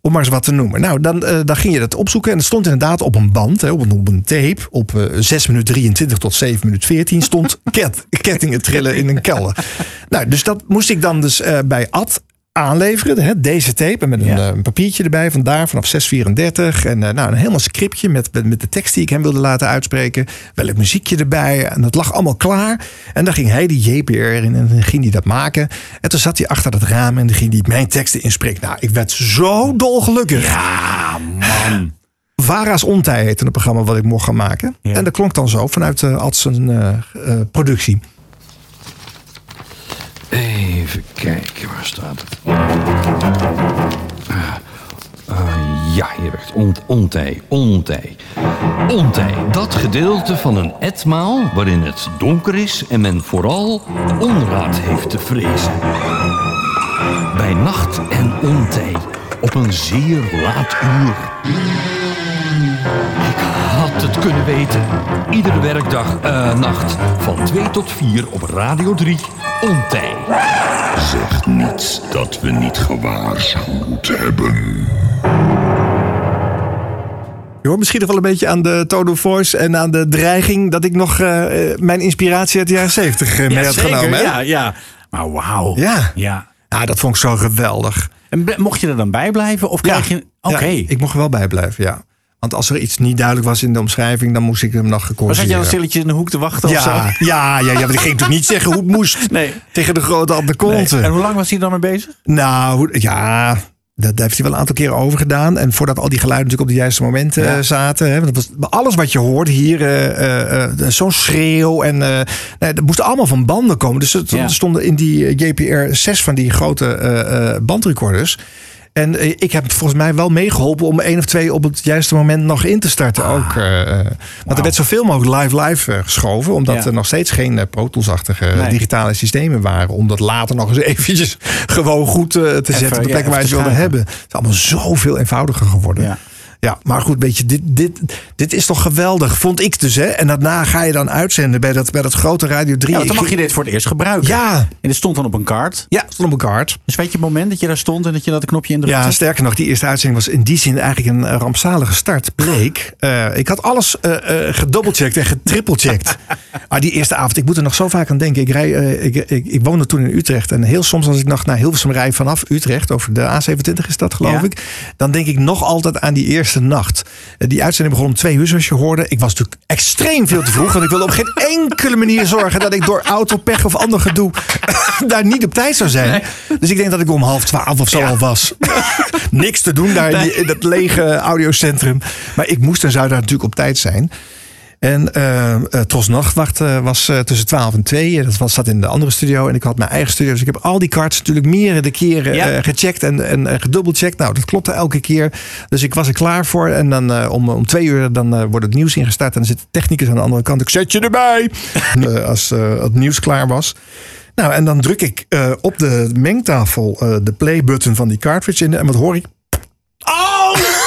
Om maar eens wat te noemen. Nou, dan, eh, dan ging je dat opzoeken. En het stond inderdaad op een band, hè, op, een, op een tape. Op eh 6 minuten 23 tot 7 minuten 14 stond ket, kettingen trillen in een kelder. Nou, dus dat moest ik dan dus eh, bij Ad aanleveren. Hè, deze tape. Met een, eh, een papiertje erbij. Vandaar vanaf 634. En eh, nou, een helemaal scriptje met, met, met de tekst die ik hem wilde laten uitspreken. Welk muziekje erbij. En dat lag allemaal klaar. En dan ging hij die JPR in en dan ging hij dat maken. En toen zat hij achter dat raam en dan ging hij mijn teksten inspreken. Nou, ik werd zo dolgelukkig. Ja, man. Vara's Ontij heette een programma wat ik mocht gaan maken. En dat klonk dan zo vanuit uh, productie. Even kijken, waar staat het? Ah, eh, ja, hier werd ont, ontij, ontij. Ontij, dat gedeelte van een etmaal waarin het donker is en men vooral onraad heeft te vrezen. Bij nacht en ontij, op een zeer laat uur. Ik het kunnen weten. Iedere werkdag, eh, nacht, van 2 tot 4 op Radio 3, Ontij. Zeg niet dat we niet gewaarschuwd hebben. Je hoort misschien nog wel een beetje aan de tone of voice en aan de dreiging dat ik nog eh, eh, mijn inspiratie uit de jaren 70 mee Ja, had zeker. genomen. Hè? Ja, ja. Maar wauw. Ja. Ja. Ja, dat vond ik zo geweldig. En mocht je er dan bij blijven? Of krijg je... Oké. Ja, ik mocht er wel bij blijven, ja. Want als er iets niet duidelijk was in de omschrijving, dan moest ik hem nog Maar zat gecorrigeerd. je dan stilletjes in de hoek te wachten ja, of zo? ja, ja, ja, want ik ging natuurlijk niet zeggen hoe het moest. Nee. Tegen de grote Anne Kolte. En hoe lang was hij dan mee bezig? Nou, ja, dat heeft hij wel een aantal keren over gedaan. En voordat al die geluiden natuurlijk op de juiste momenten Ja. eh, zaten. Hè, want dat was, alles wat je hoorde hier, eh, zo'n schreeuw. En nee, dat moest allemaal van banden komen. Dus er Ja. stonden in die JPR 6 van die grote bandrecorders. En eh, ik heb volgens mij wel meegeholpen om één of twee op het juiste moment nog in te starten. Ook, eh, eh, want er werd zoveel mogelijk live-live geschoven. Omdat Ja. er nog steeds geen Pro Tools-achtige Nee. digitale systemen waren. Om dat later nog eens eventjes gewoon goed te zetten op de ja, plek waar je het wilde hebben. Het is allemaal zoveel eenvoudiger geworden. Ja. Ja, maar goed, weet je, dit, dit, dit is toch geweldig, vond ik dus. Hè? En daarna ga je dan uitzenden bij dat, bij dat grote Radio 3. Ja, dan Ik- mag je dit voor het eerst gebruiken. Ja. En dit stond dan op een kaart. Ja, stond op een kaart. Dus weet je het moment dat je daar stond en dat je dat knopje indrukte? Ja, sterker nog, die eerste uitzending was in die zin eigenlijk een rampzalige start. Bleek, eh, ik had alles eh gedoubelcheckt en getrippelcheckt. maar die eerste avond, ik moet er nog zo vaak aan denken. Ik, rij, ik, ik, ik woonde toen in Utrecht. En heel soms als ik nog naar Hilversum rij vanaf Utrecht, over de A27 is dat geloof Ja. ik. Dan denk ik nog altijd aan die eerste nacht. Eh, die uitzending begon om twee uur zoals je hoorde. Ik was natuurlijk extreem veel te vroeg. Want ik wilde op geen enkele manier zorgen dat ik door autopech of ander gedoe daar niet op tijd zou zijn. Dus ik denk dat ik om half twaalf of zo al was. Niks te doen daar in, die- in dat lege audiocentrum. Maar ik moest en zou daar natuurlijk op tijd zijn. En eh uh, Tros Nachtwacht eh, was eh, tussen 12 en 2. Dat was, zat in de andere studio. En ik had mijn eigen studio. Dus ik heb al die cards natuurlijk meerdere keren Ja. eh, gecheckt en, en eh, gedubbelcheckt. Nou, dat klopte elke keer. Dus ik was er klaar voor. En dan eh, om, om twee uur dan, eh, wordt het nieuws ingestart. En dan zit de technicus aan de andere kant. Ik zet je erbij. Eh, als eh, het nieuws klaar was. Nou, en dan druk ik eh, op de mengtafel eh, de play-button van die cartridge in. En wat hoor ik? Oh!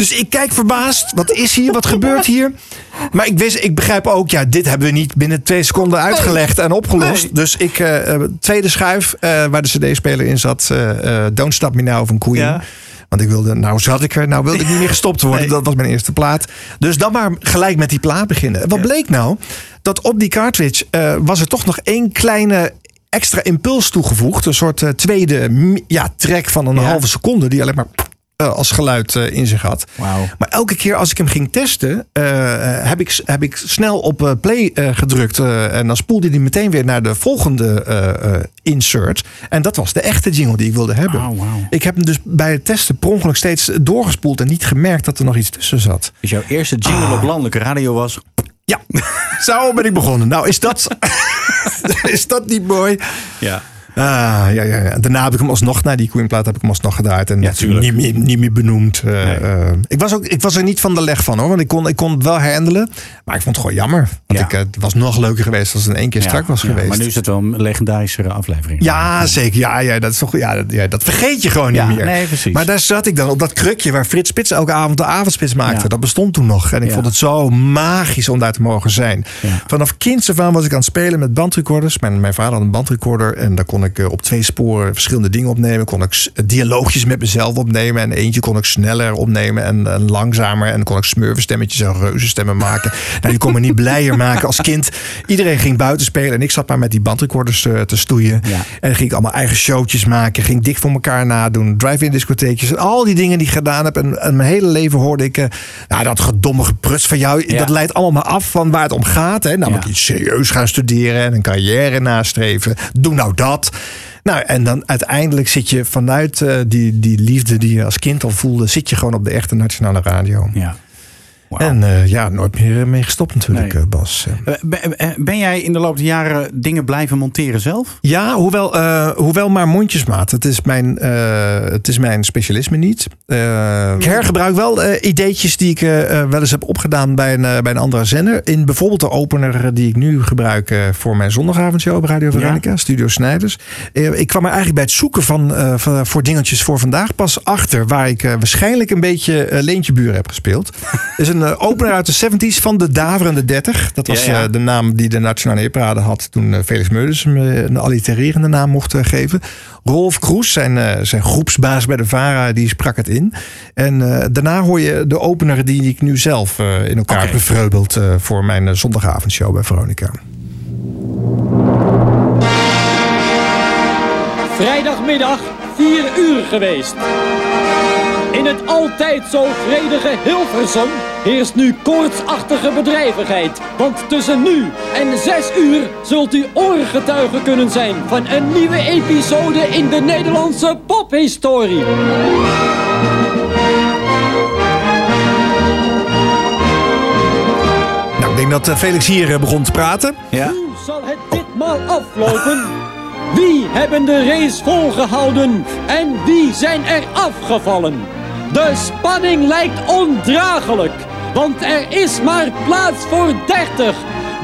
Dus ik kijk verbaasd. Wat is hier? Wat gebeurt hier? Maar ik, wist, ik begrijp ook, ja, dit hebben we niet binnen twee seconden uitgelegd en opgelost. Dus ik, eh, eh, tweede schuif eh, waar de CD-speler in zat, Don't Stop Me Now van Queen. Ja. Want ik wilde, nou zat ik er, nou wilde ik niet meer gestopt worden. Dat was mijn eerste plaat. Dus dan maar gelijk met die plaat beginnen. En wat bleek nou? Dat op die cartridge was er toch nog één kleine extra impuls toegevoegd. Een soort tweede ja, track van een halve seconde. Die alleen maar als geluid eh, in zich had. Maar elke keer als ik hem ging testen, eh, heb, ik, heb ik snel op eh, play eh, gedrukt. eh, en dan spoelde hij meteen weer naar de volgende eh, eh, insert. En dat was de echte jingle die ik wilde hebben. Ik heb hem dus bij het testen per ongeluk steeds doorgespoeld en niet gemerkt dat er nog iets tussen zat. Dus jouw eerste jingle op landelijke radio was... Ja, zo ben ik begonnen. Nou, is dat, is dat niet mooi? Ja. Ah, ja, ja, ja. Daarna heb ik hem alsnog, na die Queen-plaat heb ik hem alsnog gedraaid. En tuurlijk. niet, meer, niet meer benoemd. Eh, eh, ik, was ook, ik was er niet van de leg van hoor. Want ik kon, ik kon het wel handelen. Maar ik vond het gewoon jammer. Want ik, eh, het was nog leuker geweest als het in één keer strak was Ja, geweest. Maar nu is het wel een legendarische aflevering. Ja, zeker. Ja, ja, dat, is toch, ja, dat, ja, dat vergeet je gewoon Ja, niet meer. nee, precies. Maar daar zat ik dan op dat krukje waar Frits Spits elke avond de avondspits maakte. Ja. Dat bestond toen nog. En ik Ja. vond het zo magisch om daar te mogen zijn. Vanaf kinds af aan was ik aan het spelen met bandrecorders. Mijn, mijn vader had een bandrecorder. En daar kon ik eh, op twee sporen verschillende dingen opnemen. Kon ik s- dialoogjes met mezelf opnemen. En eentje kon ik sneller opnemen en, en langzamer. En kon ik smurfenstemmetjes en reuzenstemmen maken. nou, die kon me niet blijer maken als kind. Iedereen ging buiten spelen. En ik zat maar met die bandrecorders eh, te stoeien. En ging ik allemaal eigen showtjes maken. Ging dik voor elkaar nadoen. Drive-in discotheekjes. En al die dingen die ik gedaan heb. En, en mijn hele leven hoorde ik... eh, nou, dat gedomme gepruts van jou. Dat leidt allemaal maar af van waar het om gaat. Hè? Namelijk iets serieus gaan studeren. En een carrière nastreven. Doe nou dat. Nou, en dan uiteindelijk zit je vanuit eh, die, die liefde die je als kind al voelde... zit je gewoon op de echte nationale radio. Ja. En eh, ja, nooit meer mee gestopt natuurlijk, eh, Bas. Eh, Ben, eh, ben jij in de loop der jaren dingen blijven monteren zelf? Ja, hoewel, eh, hoewel maar mondjesmaat. Het is mijn, eh, het is mijn specialisme niet. Eh, ik hergebruik wel eh, ideetjes die ik eh, eh, wel eens heb opgedaan bij een, eh, bij een andere zender. In bijvoorbeeld de opener eh, die ik nu gebruik eh, voor mijn zondagavondshow op Radio Veronica, Studio Snijders. Eh, ik kwam er eigenlijk bij het zoeken van, eh, van, voor dingetjes voor vandaag pas achter. Waar ik eh, waarschijnlijk een beetje eh, Leentje Buren heb gespeeld. is een eh, opener uit de 70s van de Daverende 30. Dat was Ja, ja. eh, de naam die de Nationale Hitparade had toen eh, Felix Meurders hem een allitererende naam mocht geven. Rolf Kroes, zijn, eh, zijn groepsbaas bij de VARA, die sprak het in. En eh, daarna hoor je de opener die ik nu zelf eh, in elkaar heb bevreubeld eh, voor mijn zondagavondshow bij Veronica. Vrijdagmiddag 4 uur geweest. In het altijd zo vredige Hilversum heerst nu koortsachtige bedrijvigheid. Want tussen nu en 6 uur zult u oorgetuige kunnen zijn van een nieuwe episode in de Nederlandse pophistorie. Nou, ik denk dat eh, Felix hier eh, begon te praten. Ja. Hoe zal het ditmaal aflopen? Wie hebben de race volgehouden en wie zijn er afgevallen? De spanning lijkt ondraaglijk, want er is maar plaats voor 30.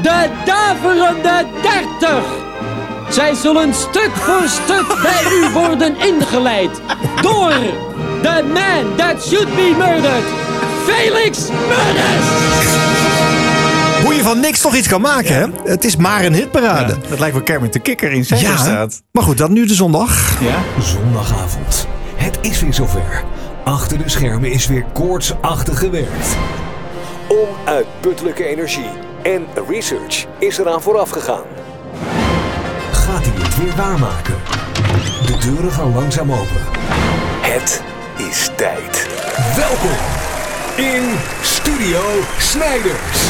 De daverende 30! Zij zullen stuk voor stuk bij u worden ingeleid door The man that should be murdered. Felix Murders! Hoe je van niks toch iets kan maken, hè? Het is maar een hitparade. dat lijkt wel Kermit de Kikker in Ja, Sesamstraat. maar goed, dan nu de zondag. Ja? Zondagavond. Het is weer zover. Achter de schermen is weer koortsachtig gewerkt. Onuitputtelijke energie en research is eraan vooraf gegaan. Gaat hij het weer waarmaken? De deuren gaan langzaam open. Het is tijd. Welkom in Studio Snijders.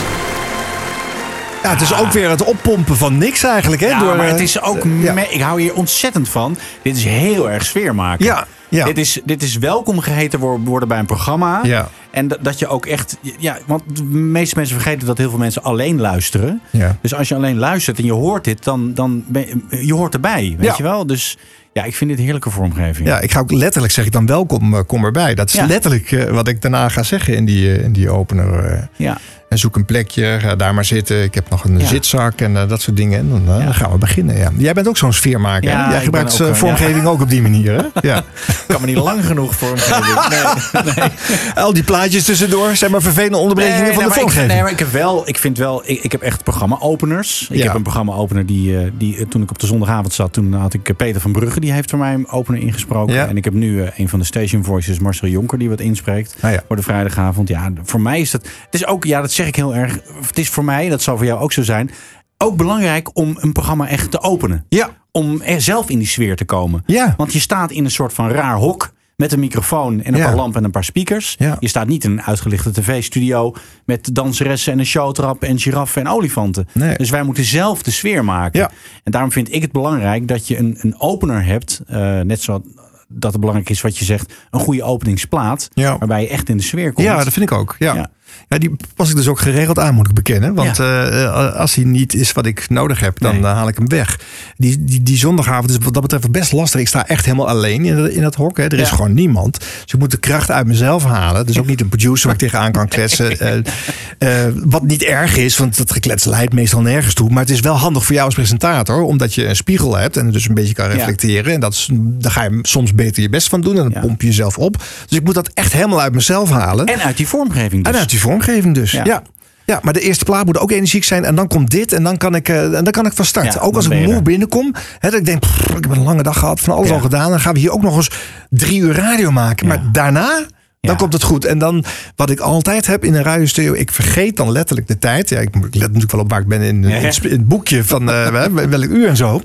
Ja, het is ook weer het oppompen van niks eigenlijk, hè? Ja, door, maar eh, het is ook... ja. me- ik hou hier ontzettend van. Dit is heel erg sfeer maken. Ja, ja. Dit, is, dit is welkom geheten wo- worden bij een programma. Ja. En dat, dat je ook echt... Ja, want de meeste mensen vergeten dat heel veel mensen alleen luisteren. Ja. Dus als je alleen luistert en je hoort dit, dan, dan ben je, je hoort erbij. Weet Ja. je wel? Dus ja, ik vind dit heerlijke vormgeving. Ja, ik ga ook letterlijk zeg ik dan welkom, eh, kom erbij. Dat is Ja. letterlijk eh, wat ik daarna ga zeggen in die, eh, in die opener. Ja. En zoek een plekje, ga daar maar zitten. Ik heb nog een Ja. zitzak en eh, dat soort dingen. En dan, eh, dan gaan we beginnen. Ja. Jij bent ook zo'n sfeermaker. Ja? Jij ik gebruikt ook, eh, vormgeving ook op die manier. Hè? Ja. kan me niet lang genoeg vormgeven. Nee, nee. Al die plaatjes tussendoor zijn maar vervelende onderbrekingen Nee, van de maar ik, vormgeving. nee, maar ik heb wel, ik vind wel, ik, ik heb echt programma-openers. Ik heb een programma-opener die, die toen ik op de zondagavond zat, toen had ik Peter van Brugge, die heeft voor mij een opener ingesproken. En ik heb nu een van de station voices, Marcel Jonker, die wat inspreekt Ah, voor de vrijdagavond. Ja, voor mij is dat, het is ook, ja, dat zeg ik heel erg, het is voor mij, dat zal voor jou ook zo zijn, ook belangrijk om een programma echt te openen. Ja. Om er zelf in die sfeer te komen. Ja. Want je staat in een soort van raar hok. Met een microfoon en een Ja. paar lampen en een paar speakers. Ja. Je staat niet in een uitgelichte tv-studio met danseressen en een showtrap en giraffen en olifanten. Nee. Dus wij moeten zelf de sfeer maken. Ja. En daarom vind ik het belangrijk dat je een, een opener hebt. eh, net zo dat het belangrijk is wat je zegt, een goede openingsplaat. Ja. Waarbij je echt in de sfeer komt. Ja, dat vind ik ook. Ja. Ja. Die pas ik dus ook geregeld aan, moet ik bekennen. Want eh, eh, als hij niet is wat ik nodig heb, dan Nee. eh, haal ik hem weg. Die, die, die zondagavond is wat dat betreft best lastig. Ik sta echt helemaal alleen in, dat- in dat hok. Hè. Er is gewoon niemand. Dus ik moet de kracht uit mezelf halen. Dus ook niet een producer waar ik tegenaan kan kletsen. Wat niet erg is, want dat geklets leidt meestal nergens toe. Maar het is wel handig voor jou als presentator. Omdat je een spiegel hebt en dus een beetje kan reflecteren. En dat is, daar ga je soms beter je best van doen. En dan pomp je jezelf op. Dus ik moet dat echt helemaal uit mezelf halen. En uit die vormgeving dus. En uit die vormgeving dus. Ja. Ja. ja. maar de eerste plaat moet ook energiek zijn. En dan komt dit. En dan kan ik, eh, en dan kan ik van start. Ja, ook als ik moe er. binnenkom. Hè, dat ik denk, pff, ik heb een lange dag gehad. Van alles al gedaan. Dan gaan we hier ook nog eens drie uur radio maken. Maar daarna... Dan komt het goed. En dan, wat ik altijd heb in een radiostudio, ik vergeet dan letterlijk de tijd. Ja, ik, let natuurlijk wel op waar ik ben in, in, het, in het boekje van eh, welk uur en zo.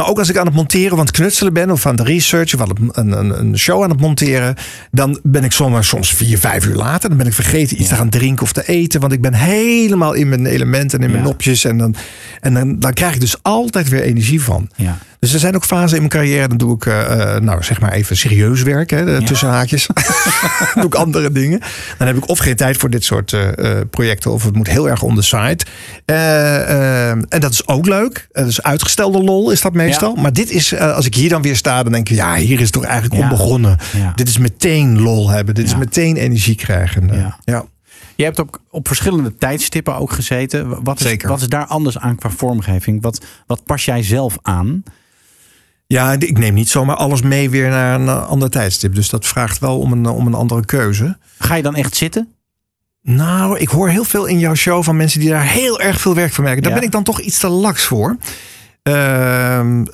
Maar ook als ik aan het monteren, want knutselen ben, of aan de research, of het- een, een, een show aan het monteren, dan ben ik soms, soms vier, vijf uur later. Dan ben ik vergeten iets te gaan drinken of te eten, want ik ben helemaal in mijn elementen en in mijn Ja. nopjes. En, dan, en dan, dan krijg ik dus altijd weer energie van. Ja. Dus er zijn ook fasen in mijn carrière, dan doe ik, eh, eh, nou zeg maar even serieus werk, hè, tussen haakjes. doe ik andere dingen. Dan heb ik of geen tijd voor dit soort eh, projecten, of het moet heel erg on the side. En dat is ook leuk. Dat is uitgestelde lol, is dat meestal. Maar dit is, eh, als ik hier dan weer sta, dan denk ik, ja, hier is toch eigenlijk Ja. om begonnen. Ja. Dit is meteen lol hebben. Dit is meteen energie krijgen. Ja. Je hebt op, op verschillende tijdstippen ook gezeten. Wat is, Zeker. wat is daar anders aan qua vormgeving? Wat, wat pas jij zelf aan? Ja, ik neem niet zomaar alles mee weer naar een eh, ander tijdstip. Dus dat vraagt wel om een, om een andere keuze. Ga je dan echt zitten? Nou, ik hoor heel veel in jouw show van mensen die daar heel erg veel werk van merken. Daar Ja. ben ik dan toch iets te laks voor. Ehm,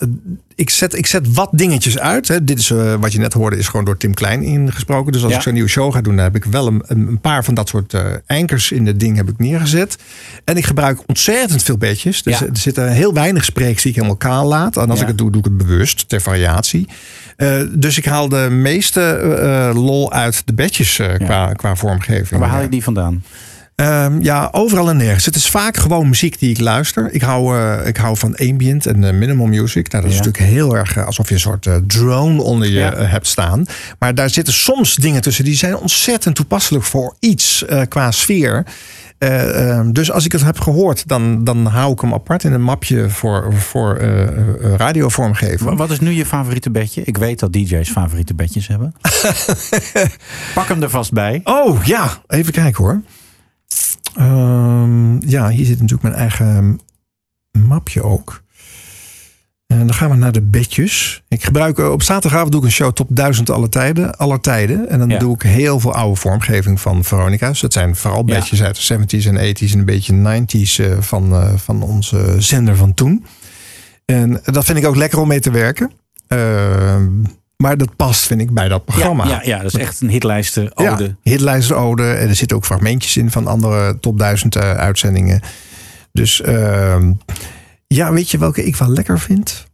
ik, zet, ik zet wat dingetjes uit. Hè. Dit is eh, wat je net hoorde, is gewoon door Tim Klein ingesproken. Dus als Ja. ik zo'n nieuwe show ga doen, dan heb ik wel een, paar van dat soort anchors in het ding heb ik neergezet. En ik gebruik ontzettend veel bedjes. Dus Ja. er zitten heel weinig spreeks die ik helemaal kaal laat. En als Ja. ik het doe, doe ik het bewust, ter variatie. Eh, dus ik haal de meeste lol uit de bedjes qua, qua vormgeving. Waar haal je die vandaan? Ehm, ja, overal en nergens. Het is vaak gewoon muziek die ik luister. Ik hou, eh, ik hou van ambient en eh, minimal music. Nou, dat is Ja. natuurlijk heel erg eh, alsof je een soort drone onder je Ja. hebt staan. Maar daar zitten soms dingen tussen die zijn ontzettend toepasselijk voor iets qua sfeer. Eh, ehm, dus als ik het heb gehoord, dan, dan hou ik hem apart in een mapje voor, voor radiovormgeving. Wa- Wat is nu je favoriete bedje? Ik weet dat DJ's favoriete bedjes hebben. Pak hem er vast bij. Oh ja, even kijken hoor. Ehm, ja, hier zit natuurlijk mijn eigen mapje ook. Eh, En dan gaan we naar de bedjes. Ik gebruik eh, op zaterdagavond doe ik een show top 1000 alle tijden, aller tijden. En dan Ja. doe ik heel veel oude vormgeving van Veronica's. Dat zijn vooral Ja. bedjes uit de 70s en 80s en een beetje 90s eh, van, eh, van onze zender van toen. En dat vind ik ook lekker om mee te werken. Eh, maar dat past, vind ik, bij dat programma. Ja, ja, ja, dat is echt een hitlijsten ode. Ja, hitlijst ode. En er zitten ook fragmentjes in van andere top 1000 eh, uitzendingen. Dus ehm, ja, weet je welke ik wel lekker vind?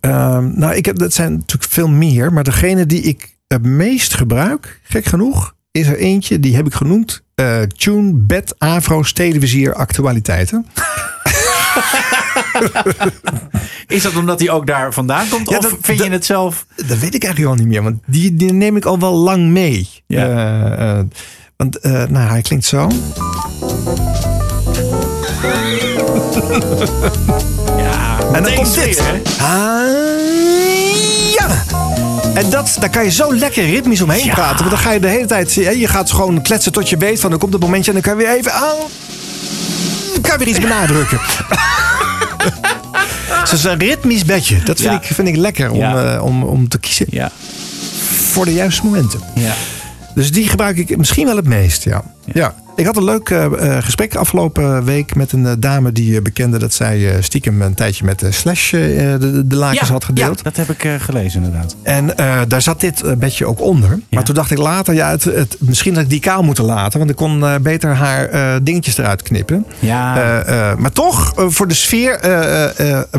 Ehm, nou, ik heb, dat zijn natuurlijk veel meer. Maar degene die ik het meest gebruik, gek genoeg, is er eentje. Die heb ik genoemd. eh, Tune, Bed, Avro's, Televizier, Actualiteiten. Is dat omdat hij ook daar vandaan komt? Ja, of dat- vind je het zelf? Dat weet ik eigenlijk al niet meer. Want die, die neem ik al wel lang mee. Ja. Eh, eh, want eh, nou, hij klinkt zo. Ja, En dan komt dit. Ah, ja. En dat, daar kan je zo lekker ritmisch omheen praten. Want dan ga je de hele tijd... Je gaat gewoon kletsen tot je weet van... Dan komt het momentje en dan kan je weer even... aan. kan je weer iets benadrukken. Het is een ritmisch bedje. Dat vind, Ja. ik, vind ik lekker om, Ja. eh, om, om te kiezen. Ja. Voor de juiste momenten. Ja. Dus die gebruik ik misschien wel het meest, ja. ja. Ik had een leuk eh, eh, gesprek afgelopen week met een eh, dame die bekende dat zij stiekem een tijdje met de Slash de, de, lakens Ja, had gedeeld. ja, dat heb ik gelezen inderdaad. En daar zat dit bedje ook onder. Maar toen dacht ik later, ja, het, het, misschien dat ik die kaal moeten laten. Want ik kon beter haar dingetjes eruit knippen. Ja. Maar toch, voor de sfeer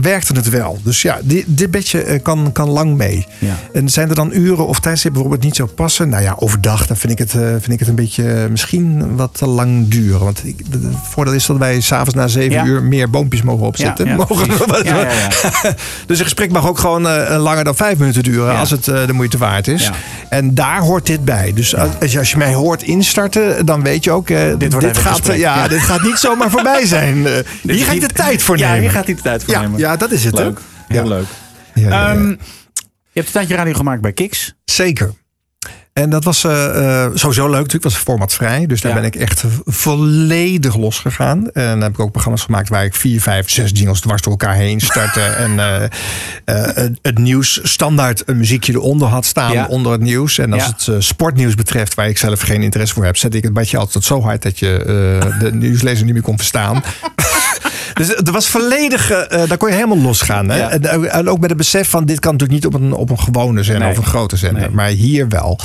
werkte het wel. Dus ja, die, dit bedje kan, kan lang mee. Ja. En zijn er dan uren of waarop het niet zou passen? Nou ja, overdag dan vind ik het, vind ik het een beetje misschien wat te lang duren. Want ik, het voordeel is dat wij s'avonds na zeven Ja. uur meer boompjes mogen opzetten. Ja, ja, mogen. Ja, ja, ja. dus een gesprek mag ook gewoon eh, langer dan vijf minuten duren. Ja. Als het eh, de moeite waard is. Ja. En daar hoort dit bij. Dus als, je- als je mij hoort instarten, dan weet je ook... eh, dit, wordt gaat, gesprek. ja, Ja. dit gaat niet zomaar voorbij zijn. Dit hier ga ik de tijd voor Ja, nemen. hier gaat hij de tijd voor ja, nemen. Ja, dat is het. Leuk. Heel Ja. leuk. Ja, ja, ja. Ehm, je hebt een tijdje radio gemaakt bij Kiks. Zeker. En dat was eh, eh, sowieso leuk natuurlijk. Het was formatvrij. Dus daar Ja. ben ik echt volledig losgegaan. En dan heb ik ook programma's gemaakt waar ik vier, vijf, zes jingles dwars door elkaar heen startte. en eh, het, het nieuws standaard een muziekje eronder had staan Ja. onder het nieuws. En als Ja. het sportnieuws betreft, waar ik zelf geen interesse voor heb, zet ik het badje altijd zo hard dat je de nieuwslezer niet meer kon verstaan. Dus er was volledig, eh, eh, daar kon je helemaal losgaan. Hè? Ja. En, en ook met het besef van dit kan natuurlijk niet op een, op een gewone zender Nee. of een grote zender. Nee. Maar hier wel.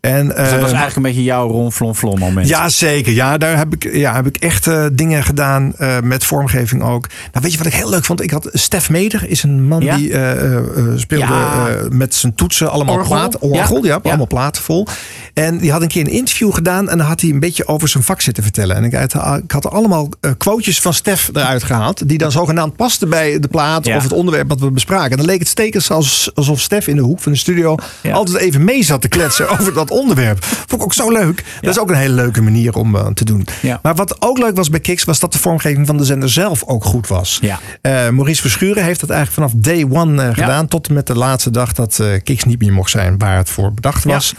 En, Dus dat was eh, eigenlijk een beetje jouw ronflonflon moment. ja, zeker. Ja, daar heb ik, ja, heb ik echt eh, dingen gedaan eh, met vormgeving ook. Nou, weet je wat ik heel leuk vond? Ik had Stef Meder, is een man Ja? die eh, eh, eh, speelde eh, met zijn toetsen allemaal platen. Orgel, ja, allemaal platen vol. En die had een keer een interview gedaan en dan had hij een beetje over zijn vak zitten vertellen. En ik, ik had allemaal eh, quotejes van Stef eruit die dan zogenaamd pasten bij de plaat Ja. of het onderwerp wat we bespraken. En dan leek het stekens als, alsof Stef in de hoek van de studio Ja. altijd even mee zat te kletsen over dat onderwerp. Vond ik ook zo leuk. Dat is ook een hele leuke manier om eh, te doen. Maar wat ook leuk was bij Kiks, was dat de vormgeving van de zender zelf ook goed was. Eh, Maurice Verschuren heeft dat eigenlijk vanaf day one eh, gedaan. Tot en met de laatste dag dat Kiks niet meer mocht zijn waar het voor bedacht was.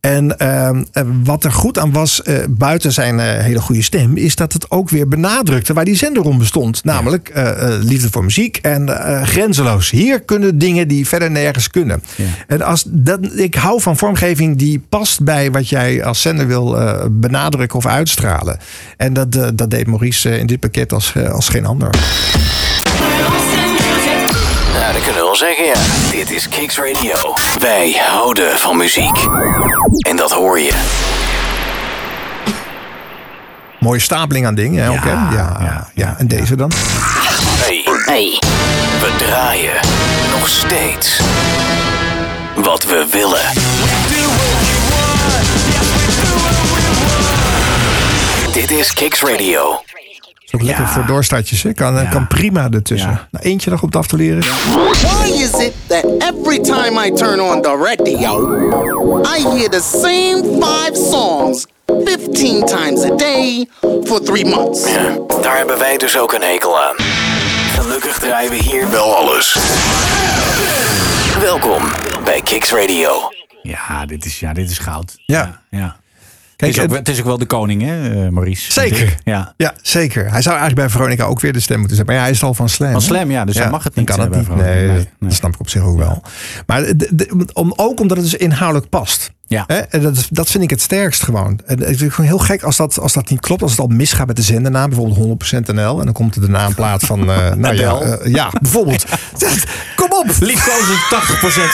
En ehm, eh, wat er goed aan was, buiten zijn hele goede stem, is dat het ook weer benadrukte waar die zender om bestond. Namelijk eh, eh, liefde voor muziek en eh, grenzeloos. Hier kunnen dingen die verder nergens kunnen. Ja. En als dat, ik hou van vormgeving die past bij wat jij als zender wil benadrukken of uitstralen. En dat, dat deed Maurice in dit pakket als, als geen ander. Nou, dat kunnen we wel zeggen, ja. Dit is Kicks Radio. Wij houden van muziek. En dat hoor je. Mooie stapeling aan dingen, hè, ook, hè? Ja, ja, ja. En deze dan? Hey. hey. We draaien nog steeds wat we willen. Dit is Kicks Radio. Is ook lekker voor doorstartjes, hè? Kan, kan prima ertussen. Nou, eentje nog op de af te leren. Why is it that every time I turn on the radio, I hear the same five songs 15 times a day for three months? Ja, daar hebben wij dus ook een hekel aan. Gelukkig draaien we hier wel alles. Welkom bij Kicks Radio. Ja, dit is, ja, dit is goud. Ja. ja. het, is ook, het is ook wel de koning, hè, eh, Maurice? Zeker. Ja. Ja, zeker. Hij zou eigenlijk bij Veronica ook weer de stem moeten zijn. Maar ja, hij is al van Slam. Van? Slam, ja, dus hij mag het niet, Kan eh, het bij niet. Nee, dat snap ik op zich ook wel. Maar de, de- om, ook omdat het dus inhoudelijk past. Ja. Hè? En dat, dat vind ik het sterkst gewoon. En het is gewoon heel gek als dat, als dat niet klopt. Als het al misgaat met de zendernaam, bijvoorbeeld 100% NL. En dan komt er de naamplaat van. eh nou ja, eh, ja, bijvoorbeeld. Kom op! Liefkozend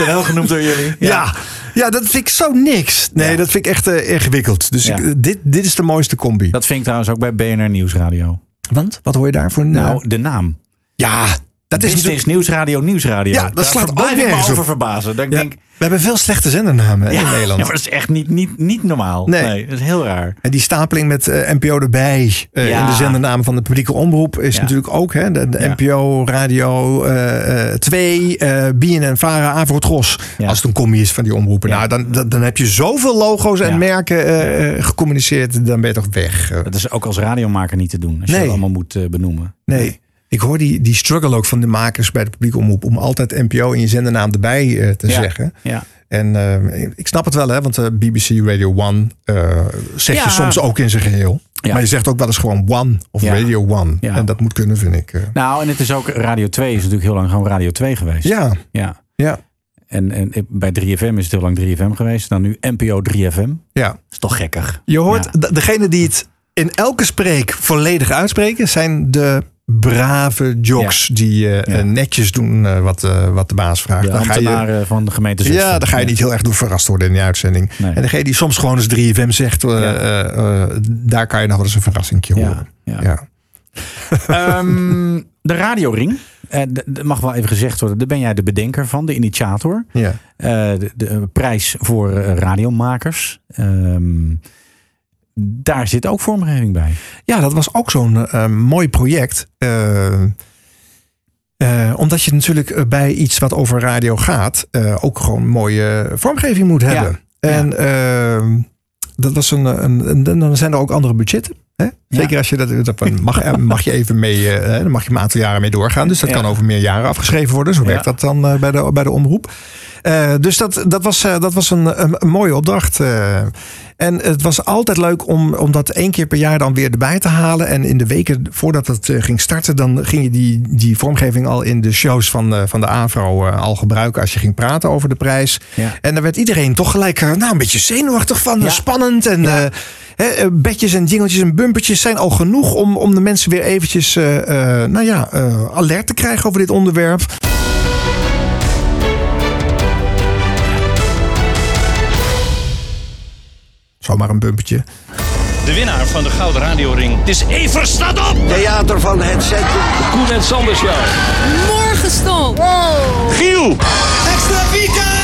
80% NL genoemd door jullie. Ja. Ja, dat vind ik zo niks. Nee, dat vind ik echt eh, ingewikkeld. Dus ik, dit, dit is de mooiste combi. Dat vind ik trouwens ook bij BNR Nieuwsradio. Want? Wat hoor je daarvoor? Nou, de naam. Ja, dat is natuurlijk... Nieuwsradio, Nieuwsradio. Ja, dat Daar slaat ook nergens over verbazen. Ja, denk, we hebben veel slechte zendernamen ja, in Nederland. ja, maar dat is echt niet, niet, niet normaal. Nee. Nee. dat is heel raar. En die stapeling met eh, NPO erbij Ja. in de zendernamen van de publieke omroep is natuurlijk ook hè, de. NPO, Radio eh, 2, eh BNN, Vara, Avro, Tros. Ja. Als het een combi is van die omroepen. Nou, dan, dan, dan heb je zoveel logo's en merken eh, gecommuniceerd. Dan ben je toch weg. Dat is ook als radiomaker niet te doen. Als je dat allemaal moet benoemen. Nee. Ik hoor die, die struggle ook van de makers bij de publieke omroep om altijd NPO in je zendernaam erbij eh, te Ja. zeggen. Ja. En eh, ik snap het wel, hè, want eh, BBC Radio 1 eh, zeg je soms ook in zijn geheel. Ja. Maar je zegt ook wel eens gewoon One of Ja. Radio 1. Ja. En dat moet kunnen, vind ik. Nou, en het is ook Radio 2 is natuurlijk heel lang gewoon Radio 2 geweest. Ja, Ja. ja, En, en bij 3FM is het heel lang 3FM geweest. Dan nu NPO 3FM. ja. is toch gekkig. Je hoort, degene die het in elke spreek volledig uitspreken, zijn de brave jocks die eh, Ja. netjes doen eh, wat, eh, wat de baas vraagt. De Dan ga je- van de gemeente Zutphen. Ja, dan ga je niet heel erg door verrast worden in die uitzending. Nee. En degene die soms gewoon eens 3FM zegt, daar kan je nog wel eens een verrassing horen. Ja. Ehm, de radioring. eh, d- d- mag wel even gezegd worden. Daar ben jij de bedenker van, de initiator. Ja. De, de prijs voor radiomakers. Ehm, daar zit ook vormgeving bij. Ja, dat was ook zo'n eh, mooi project. Eh, eh, omdat je natuurlijk bij iets wat over radio gaat, ook gewoon mooie vormgeving moet hebben. En ehm, dat was een, een, een- Dan zijn er ook andere budgetten. Hè? Zeker als je dat, dat mag, mag je even mee, eh, hè, dan mag je een aantal jaren mee doorgaan. Dus dat kan over meer jaren afgeschreven worden. Zo werkt dat dan eh, bij, de, bij de omroep. Eh, dus dat, dat was, dat was een, een, een mooie opdracht. en het was altijd leuk om, om dat één keer per jaar dan weer erbij te halen. En in de weken voordat het ging starten, dan ging je die, die vormgeving al in de shows van, van de AVRO al gebruiken als je ging praten over de prijs. Ja. En daar werd iedereen toch gelijk nou, een beetje zenuwachtig van. Ja. Spannend. En hè, bedjes en jingeltjes en bumpertjes zijn al genoeg om, om de mensen weer eventjes eh, eh, nou ja, eh, alert te krijgen over dit onderwerp. Zomaar een bumpertje. De winnaar van de Gouden Radioring. Is Evers, staat op! Theater van het centrum. Koen en Sander Show. Morgen stond. Giel! Extra weekend!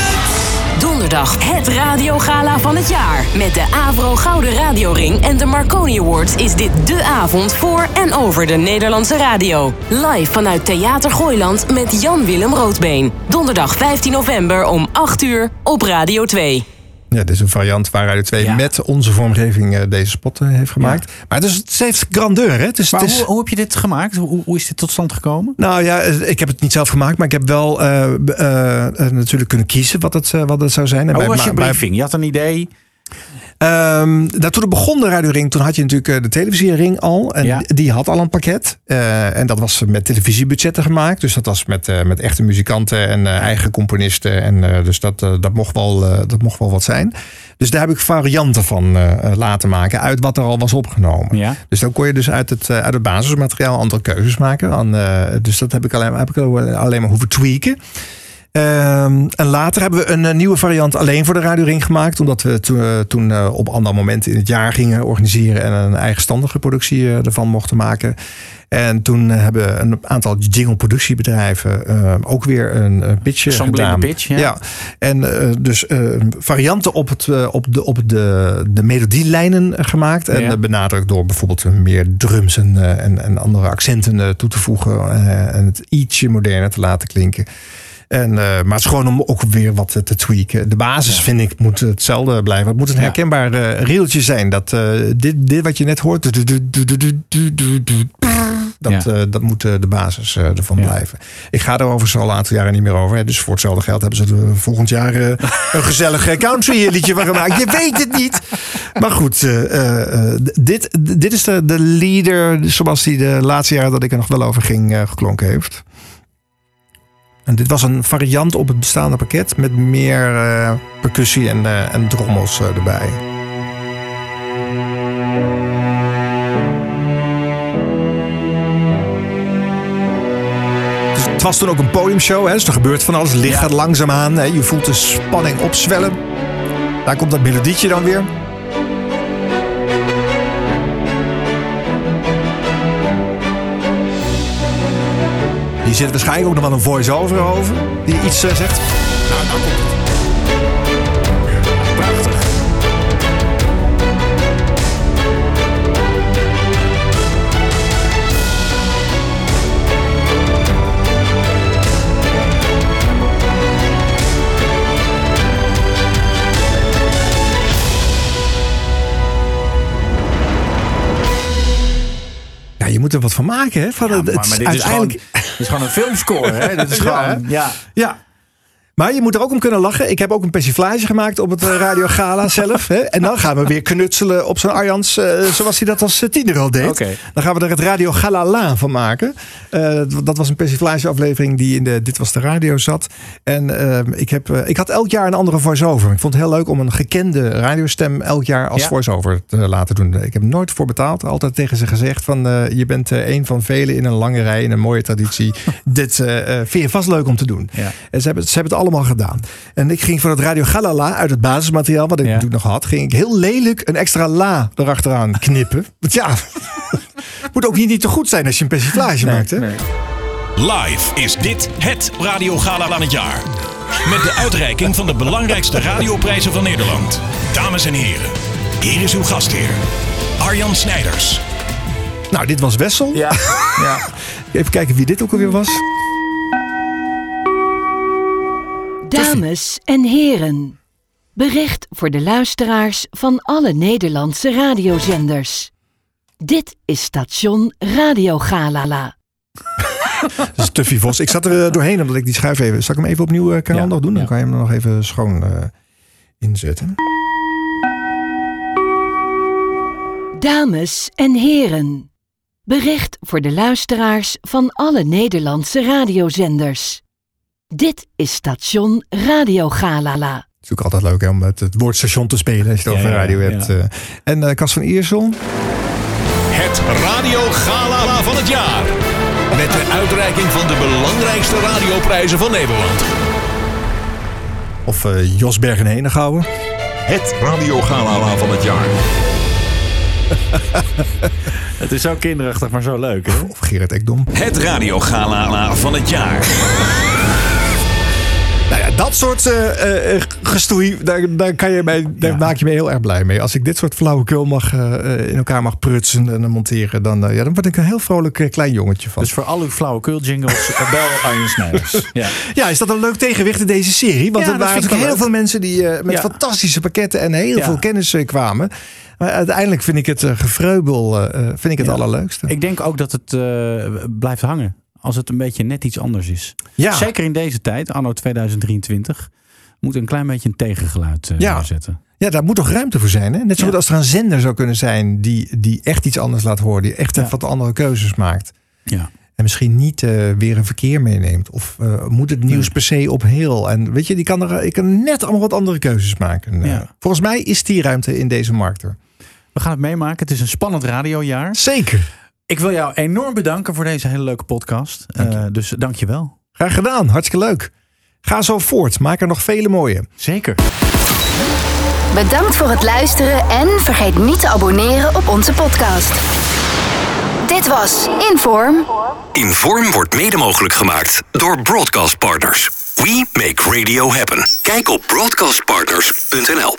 Donderdag het radiogala van het jaar. Met de Avro Gouden Radioring en de Marconi Awards is dit de avond voor en over de Nederlandse radio. Live vanuit Theater Gooiland met Jan-Willem Roodbeen. Donderdag 15 november om 8 uur op Radio 2. Ja, dit is een variant waar Radio 2 Ja. met onze vormgeving eh, deze spot eh, heeft gemaakt. Maar het, is, het heeft grandeur. Hè? Maar het is, hoe, hoe heb je dit gemaakt? Hoe, hoe is dit tot stand gekomen? Nou ja, eh, ik heb het niet zelf gemaakt, maar ik heb wel natuurlijk kunnen kiezen wat het, wat het zou zijn. En bij- was je bij- briefing? Je had een idee. Ehm, nou, toen het begon, de Radio Ring, toen had je natuurlijk eh, de televisiering al. En Ja. die had al een pakket. Eh, en dat was met televisiebudgetten gemaakt. Dus dat was met, eh, met echte muzikanten en eigen componisten. En dus dat, dat, mocht wel, dat mocht wel wat zijn. Dus daar heb ik varianten van laten maken. Uit wat er al was opgenomen. Ja. Dus dan kon je dus uit het, uit het basismateriaal andere keuzes maken. Dus dat heb ik alleen, heb ik alleen maar hoeven tweaken. Ehm, en later hebben we een, eh, nieuwe variant alleen voor de Radio Ring gemaakt. Omdat we toen, eh, toen eh, op ander moment in het jaar gingen organiseren. En een eigenstandige productie ervan mochten maken. En toen hebben een aantal jingle productiebedrijven ook weer een pitch gedaan. blinde pitch, ja. En dus varianten op, het, op, de, op de, de melodielijnen gemaakt. En Ja. benadrukt door bijvoorbeeld meer drums en, en, en andere accenten toe te voegen. en het ietsje moderner te laten klinken. En, eh, maar het is gewoon om ook weer wat te tweaken. De basis vind ik moet hetzelfde blijven. Het moet een herkenbaar uh, reeltje zijn. Dat eh, dit, dit wat je net hoort. Dat, eh, dat moet eh, de basis eh, ervan blijven. Ik ga er over zo'n aantal jaren niet meer over. Hè. Dus voor hetzelfde geld hebben ze er volgend jaar eh, een gezellig country liedje van gemaakt. Je weet het niet. Maar goed, eh, eh, dit, dit is de, de leader zoals die de laatste jaren dat ik er nog wel over ging eh, geklonken heeft. En dit was een variant op het bestaande pakket met meer eh, percussie en, eh, en drommels eh, erbij. Dus het was toen ook een podiumshow, hè? dus er gebeurt van alles. Het licht gaat langzaamaan, hè? je voelt de spanning opzwellen. Daar komt dat melodietje dan weer. Hier zit waarschijnlijk ook nog wel een voice-over over die iets eh, zegt. Nou, nou komt het. Prachtig. Ja, je moet er wat van maken, hè? Van, het, maar, het maar is dit, is gewoon, uiteindelijk... is gewoon een filmscore. Hè? Dit is Ja, gewoon, hè? ja. Ja. Maar je moet er ook om kunnen lachen. Ik heb ook een persiflage gemaakt op het eh, Radio Gala zelf. Hè? En dan gaan we weer knutselen op zo'n Arjans, eh, zoals hij dat als eh, tiener al deed. Dan gaan we er het Radio Galala van maken. Dat was een persiflage aflevering die in de Dit Was De Radio zat. En ik, heb, ik had elk jaar een andere voice-over. Ik vond het heel leuk om een gekende radiostem elk jaar als Ja. voice-over te laten doen. Ik heb nooit voor betaald. Altijd tegen ze gezegd van je bent een van velen in een lange rij, in een mooie traditie. Dit vind je vast leuk om te doen. Ja. En ze hebben, ze hebben het allemaal gedaan. En ik ging voor het Radio Galala uit het basismateriaal, wat ik natuurlijk nog had, ging ik heel lelijk een extra la erachteraan knippen. Want ja, moet ook niet, niet te goed zijn als je een persiflage maakt. Hè? Live is dit het radiogala van het jaar. Met de uitreiking van de belangrijkste radioprijzen van Nederland. Dames en heren, hier is uw gastheer, Arjan Snijders. Nou, dit was Wessel. Ja. ja. Even kijken wie dit ook alweer was. Dames en heren, bericht voor de luisteraars van alle Nederlandse radiozenders. Dit is station Radio Galala. Dat is Tuffy Vos. Ik zat er eh, doorheen omdat ik die schuif even... Zal ik hem even opnieuw eh, kanaal nog doen? Dan kan je hem nog even schoon eh, inzetten. Dames en heren, bericht voor de luisteraars van alle Nederlandse radiozenders. Dit is station Radio Galala. Het is natuurlijk altijd leuk hè, om het, het woord station te spelen als je het Ja, over radio ja. hebt. eh. En eh Cas van Iersel. Het radiogala van het jaar. Met de uitreiking van de belangrijkste radioprijzen van Nederland. Of eh, Jos Bergen Henegouwen. Het radiogala van het jaar. Het is zo kinderachtig, maar zo leuk. Hè? Of Gerrit Ekdom. Het radiogala van het jaar. Nou ja, dat soort eh, gestoei, daar, daar, kan je daar maak je me heel erg blij mee. Als ik dit soort flauwekul mag, in elkaar mag prutsen en monteren, dan, ja, dan word ik een heel vrolijk klein jongetje van. Dus voor al uw flauwekul jingles, bel Arjen Snijders. Ja. Ja, is dat een leuk tegenwicht in deze serie? Want Ja, er waren natuurlijk heel leuk. veel mensen die met fantastische pakketten en heel veel kennis kwamen. Maar uiteindelijk vind ik het gevreubel vind ik het allerleukste. Ik denk ook dat het blijft hangen. Als het een beetje net iets anders is. Ja. Zeker in deze tijd, anno 2023, moet een klein beetje een tegengeluid eh, Ja. zetten. Ja, daar moet toch ruimte voor zijn. Hè? Net zo goed als er een zender zou kunnen zijn die, die echt iets anders laat horen. Die echt wat andere keuzes maakt. Ja. En misschien niet eh, weer een verkeer meeneemt. Of eh, moet het nieuws per se op heel. En weet je, die kan er ik kan net allemaal wat andere keuzes maken. Ja. Volgens mij is die ruimte in deze markt er. We gaan het meemaken. Het is een spannend radiojaar. Zeker. Ik wil jou enorm bedanken voor deze hele leuke podcast. Eh, dus dank je wel. Graag gedaan. Hartstikke leuk. Ga zo voort. Maak er nog vele mooie. Zeker. Bedankt voor het luisteren en vergeet niet te abonneren op onze podcast. Dit was Inform. Inform wordt mede mogelijk gemaakt door Broadcast Partners. We make radio happen. Kijk op broadcastpartners.nl.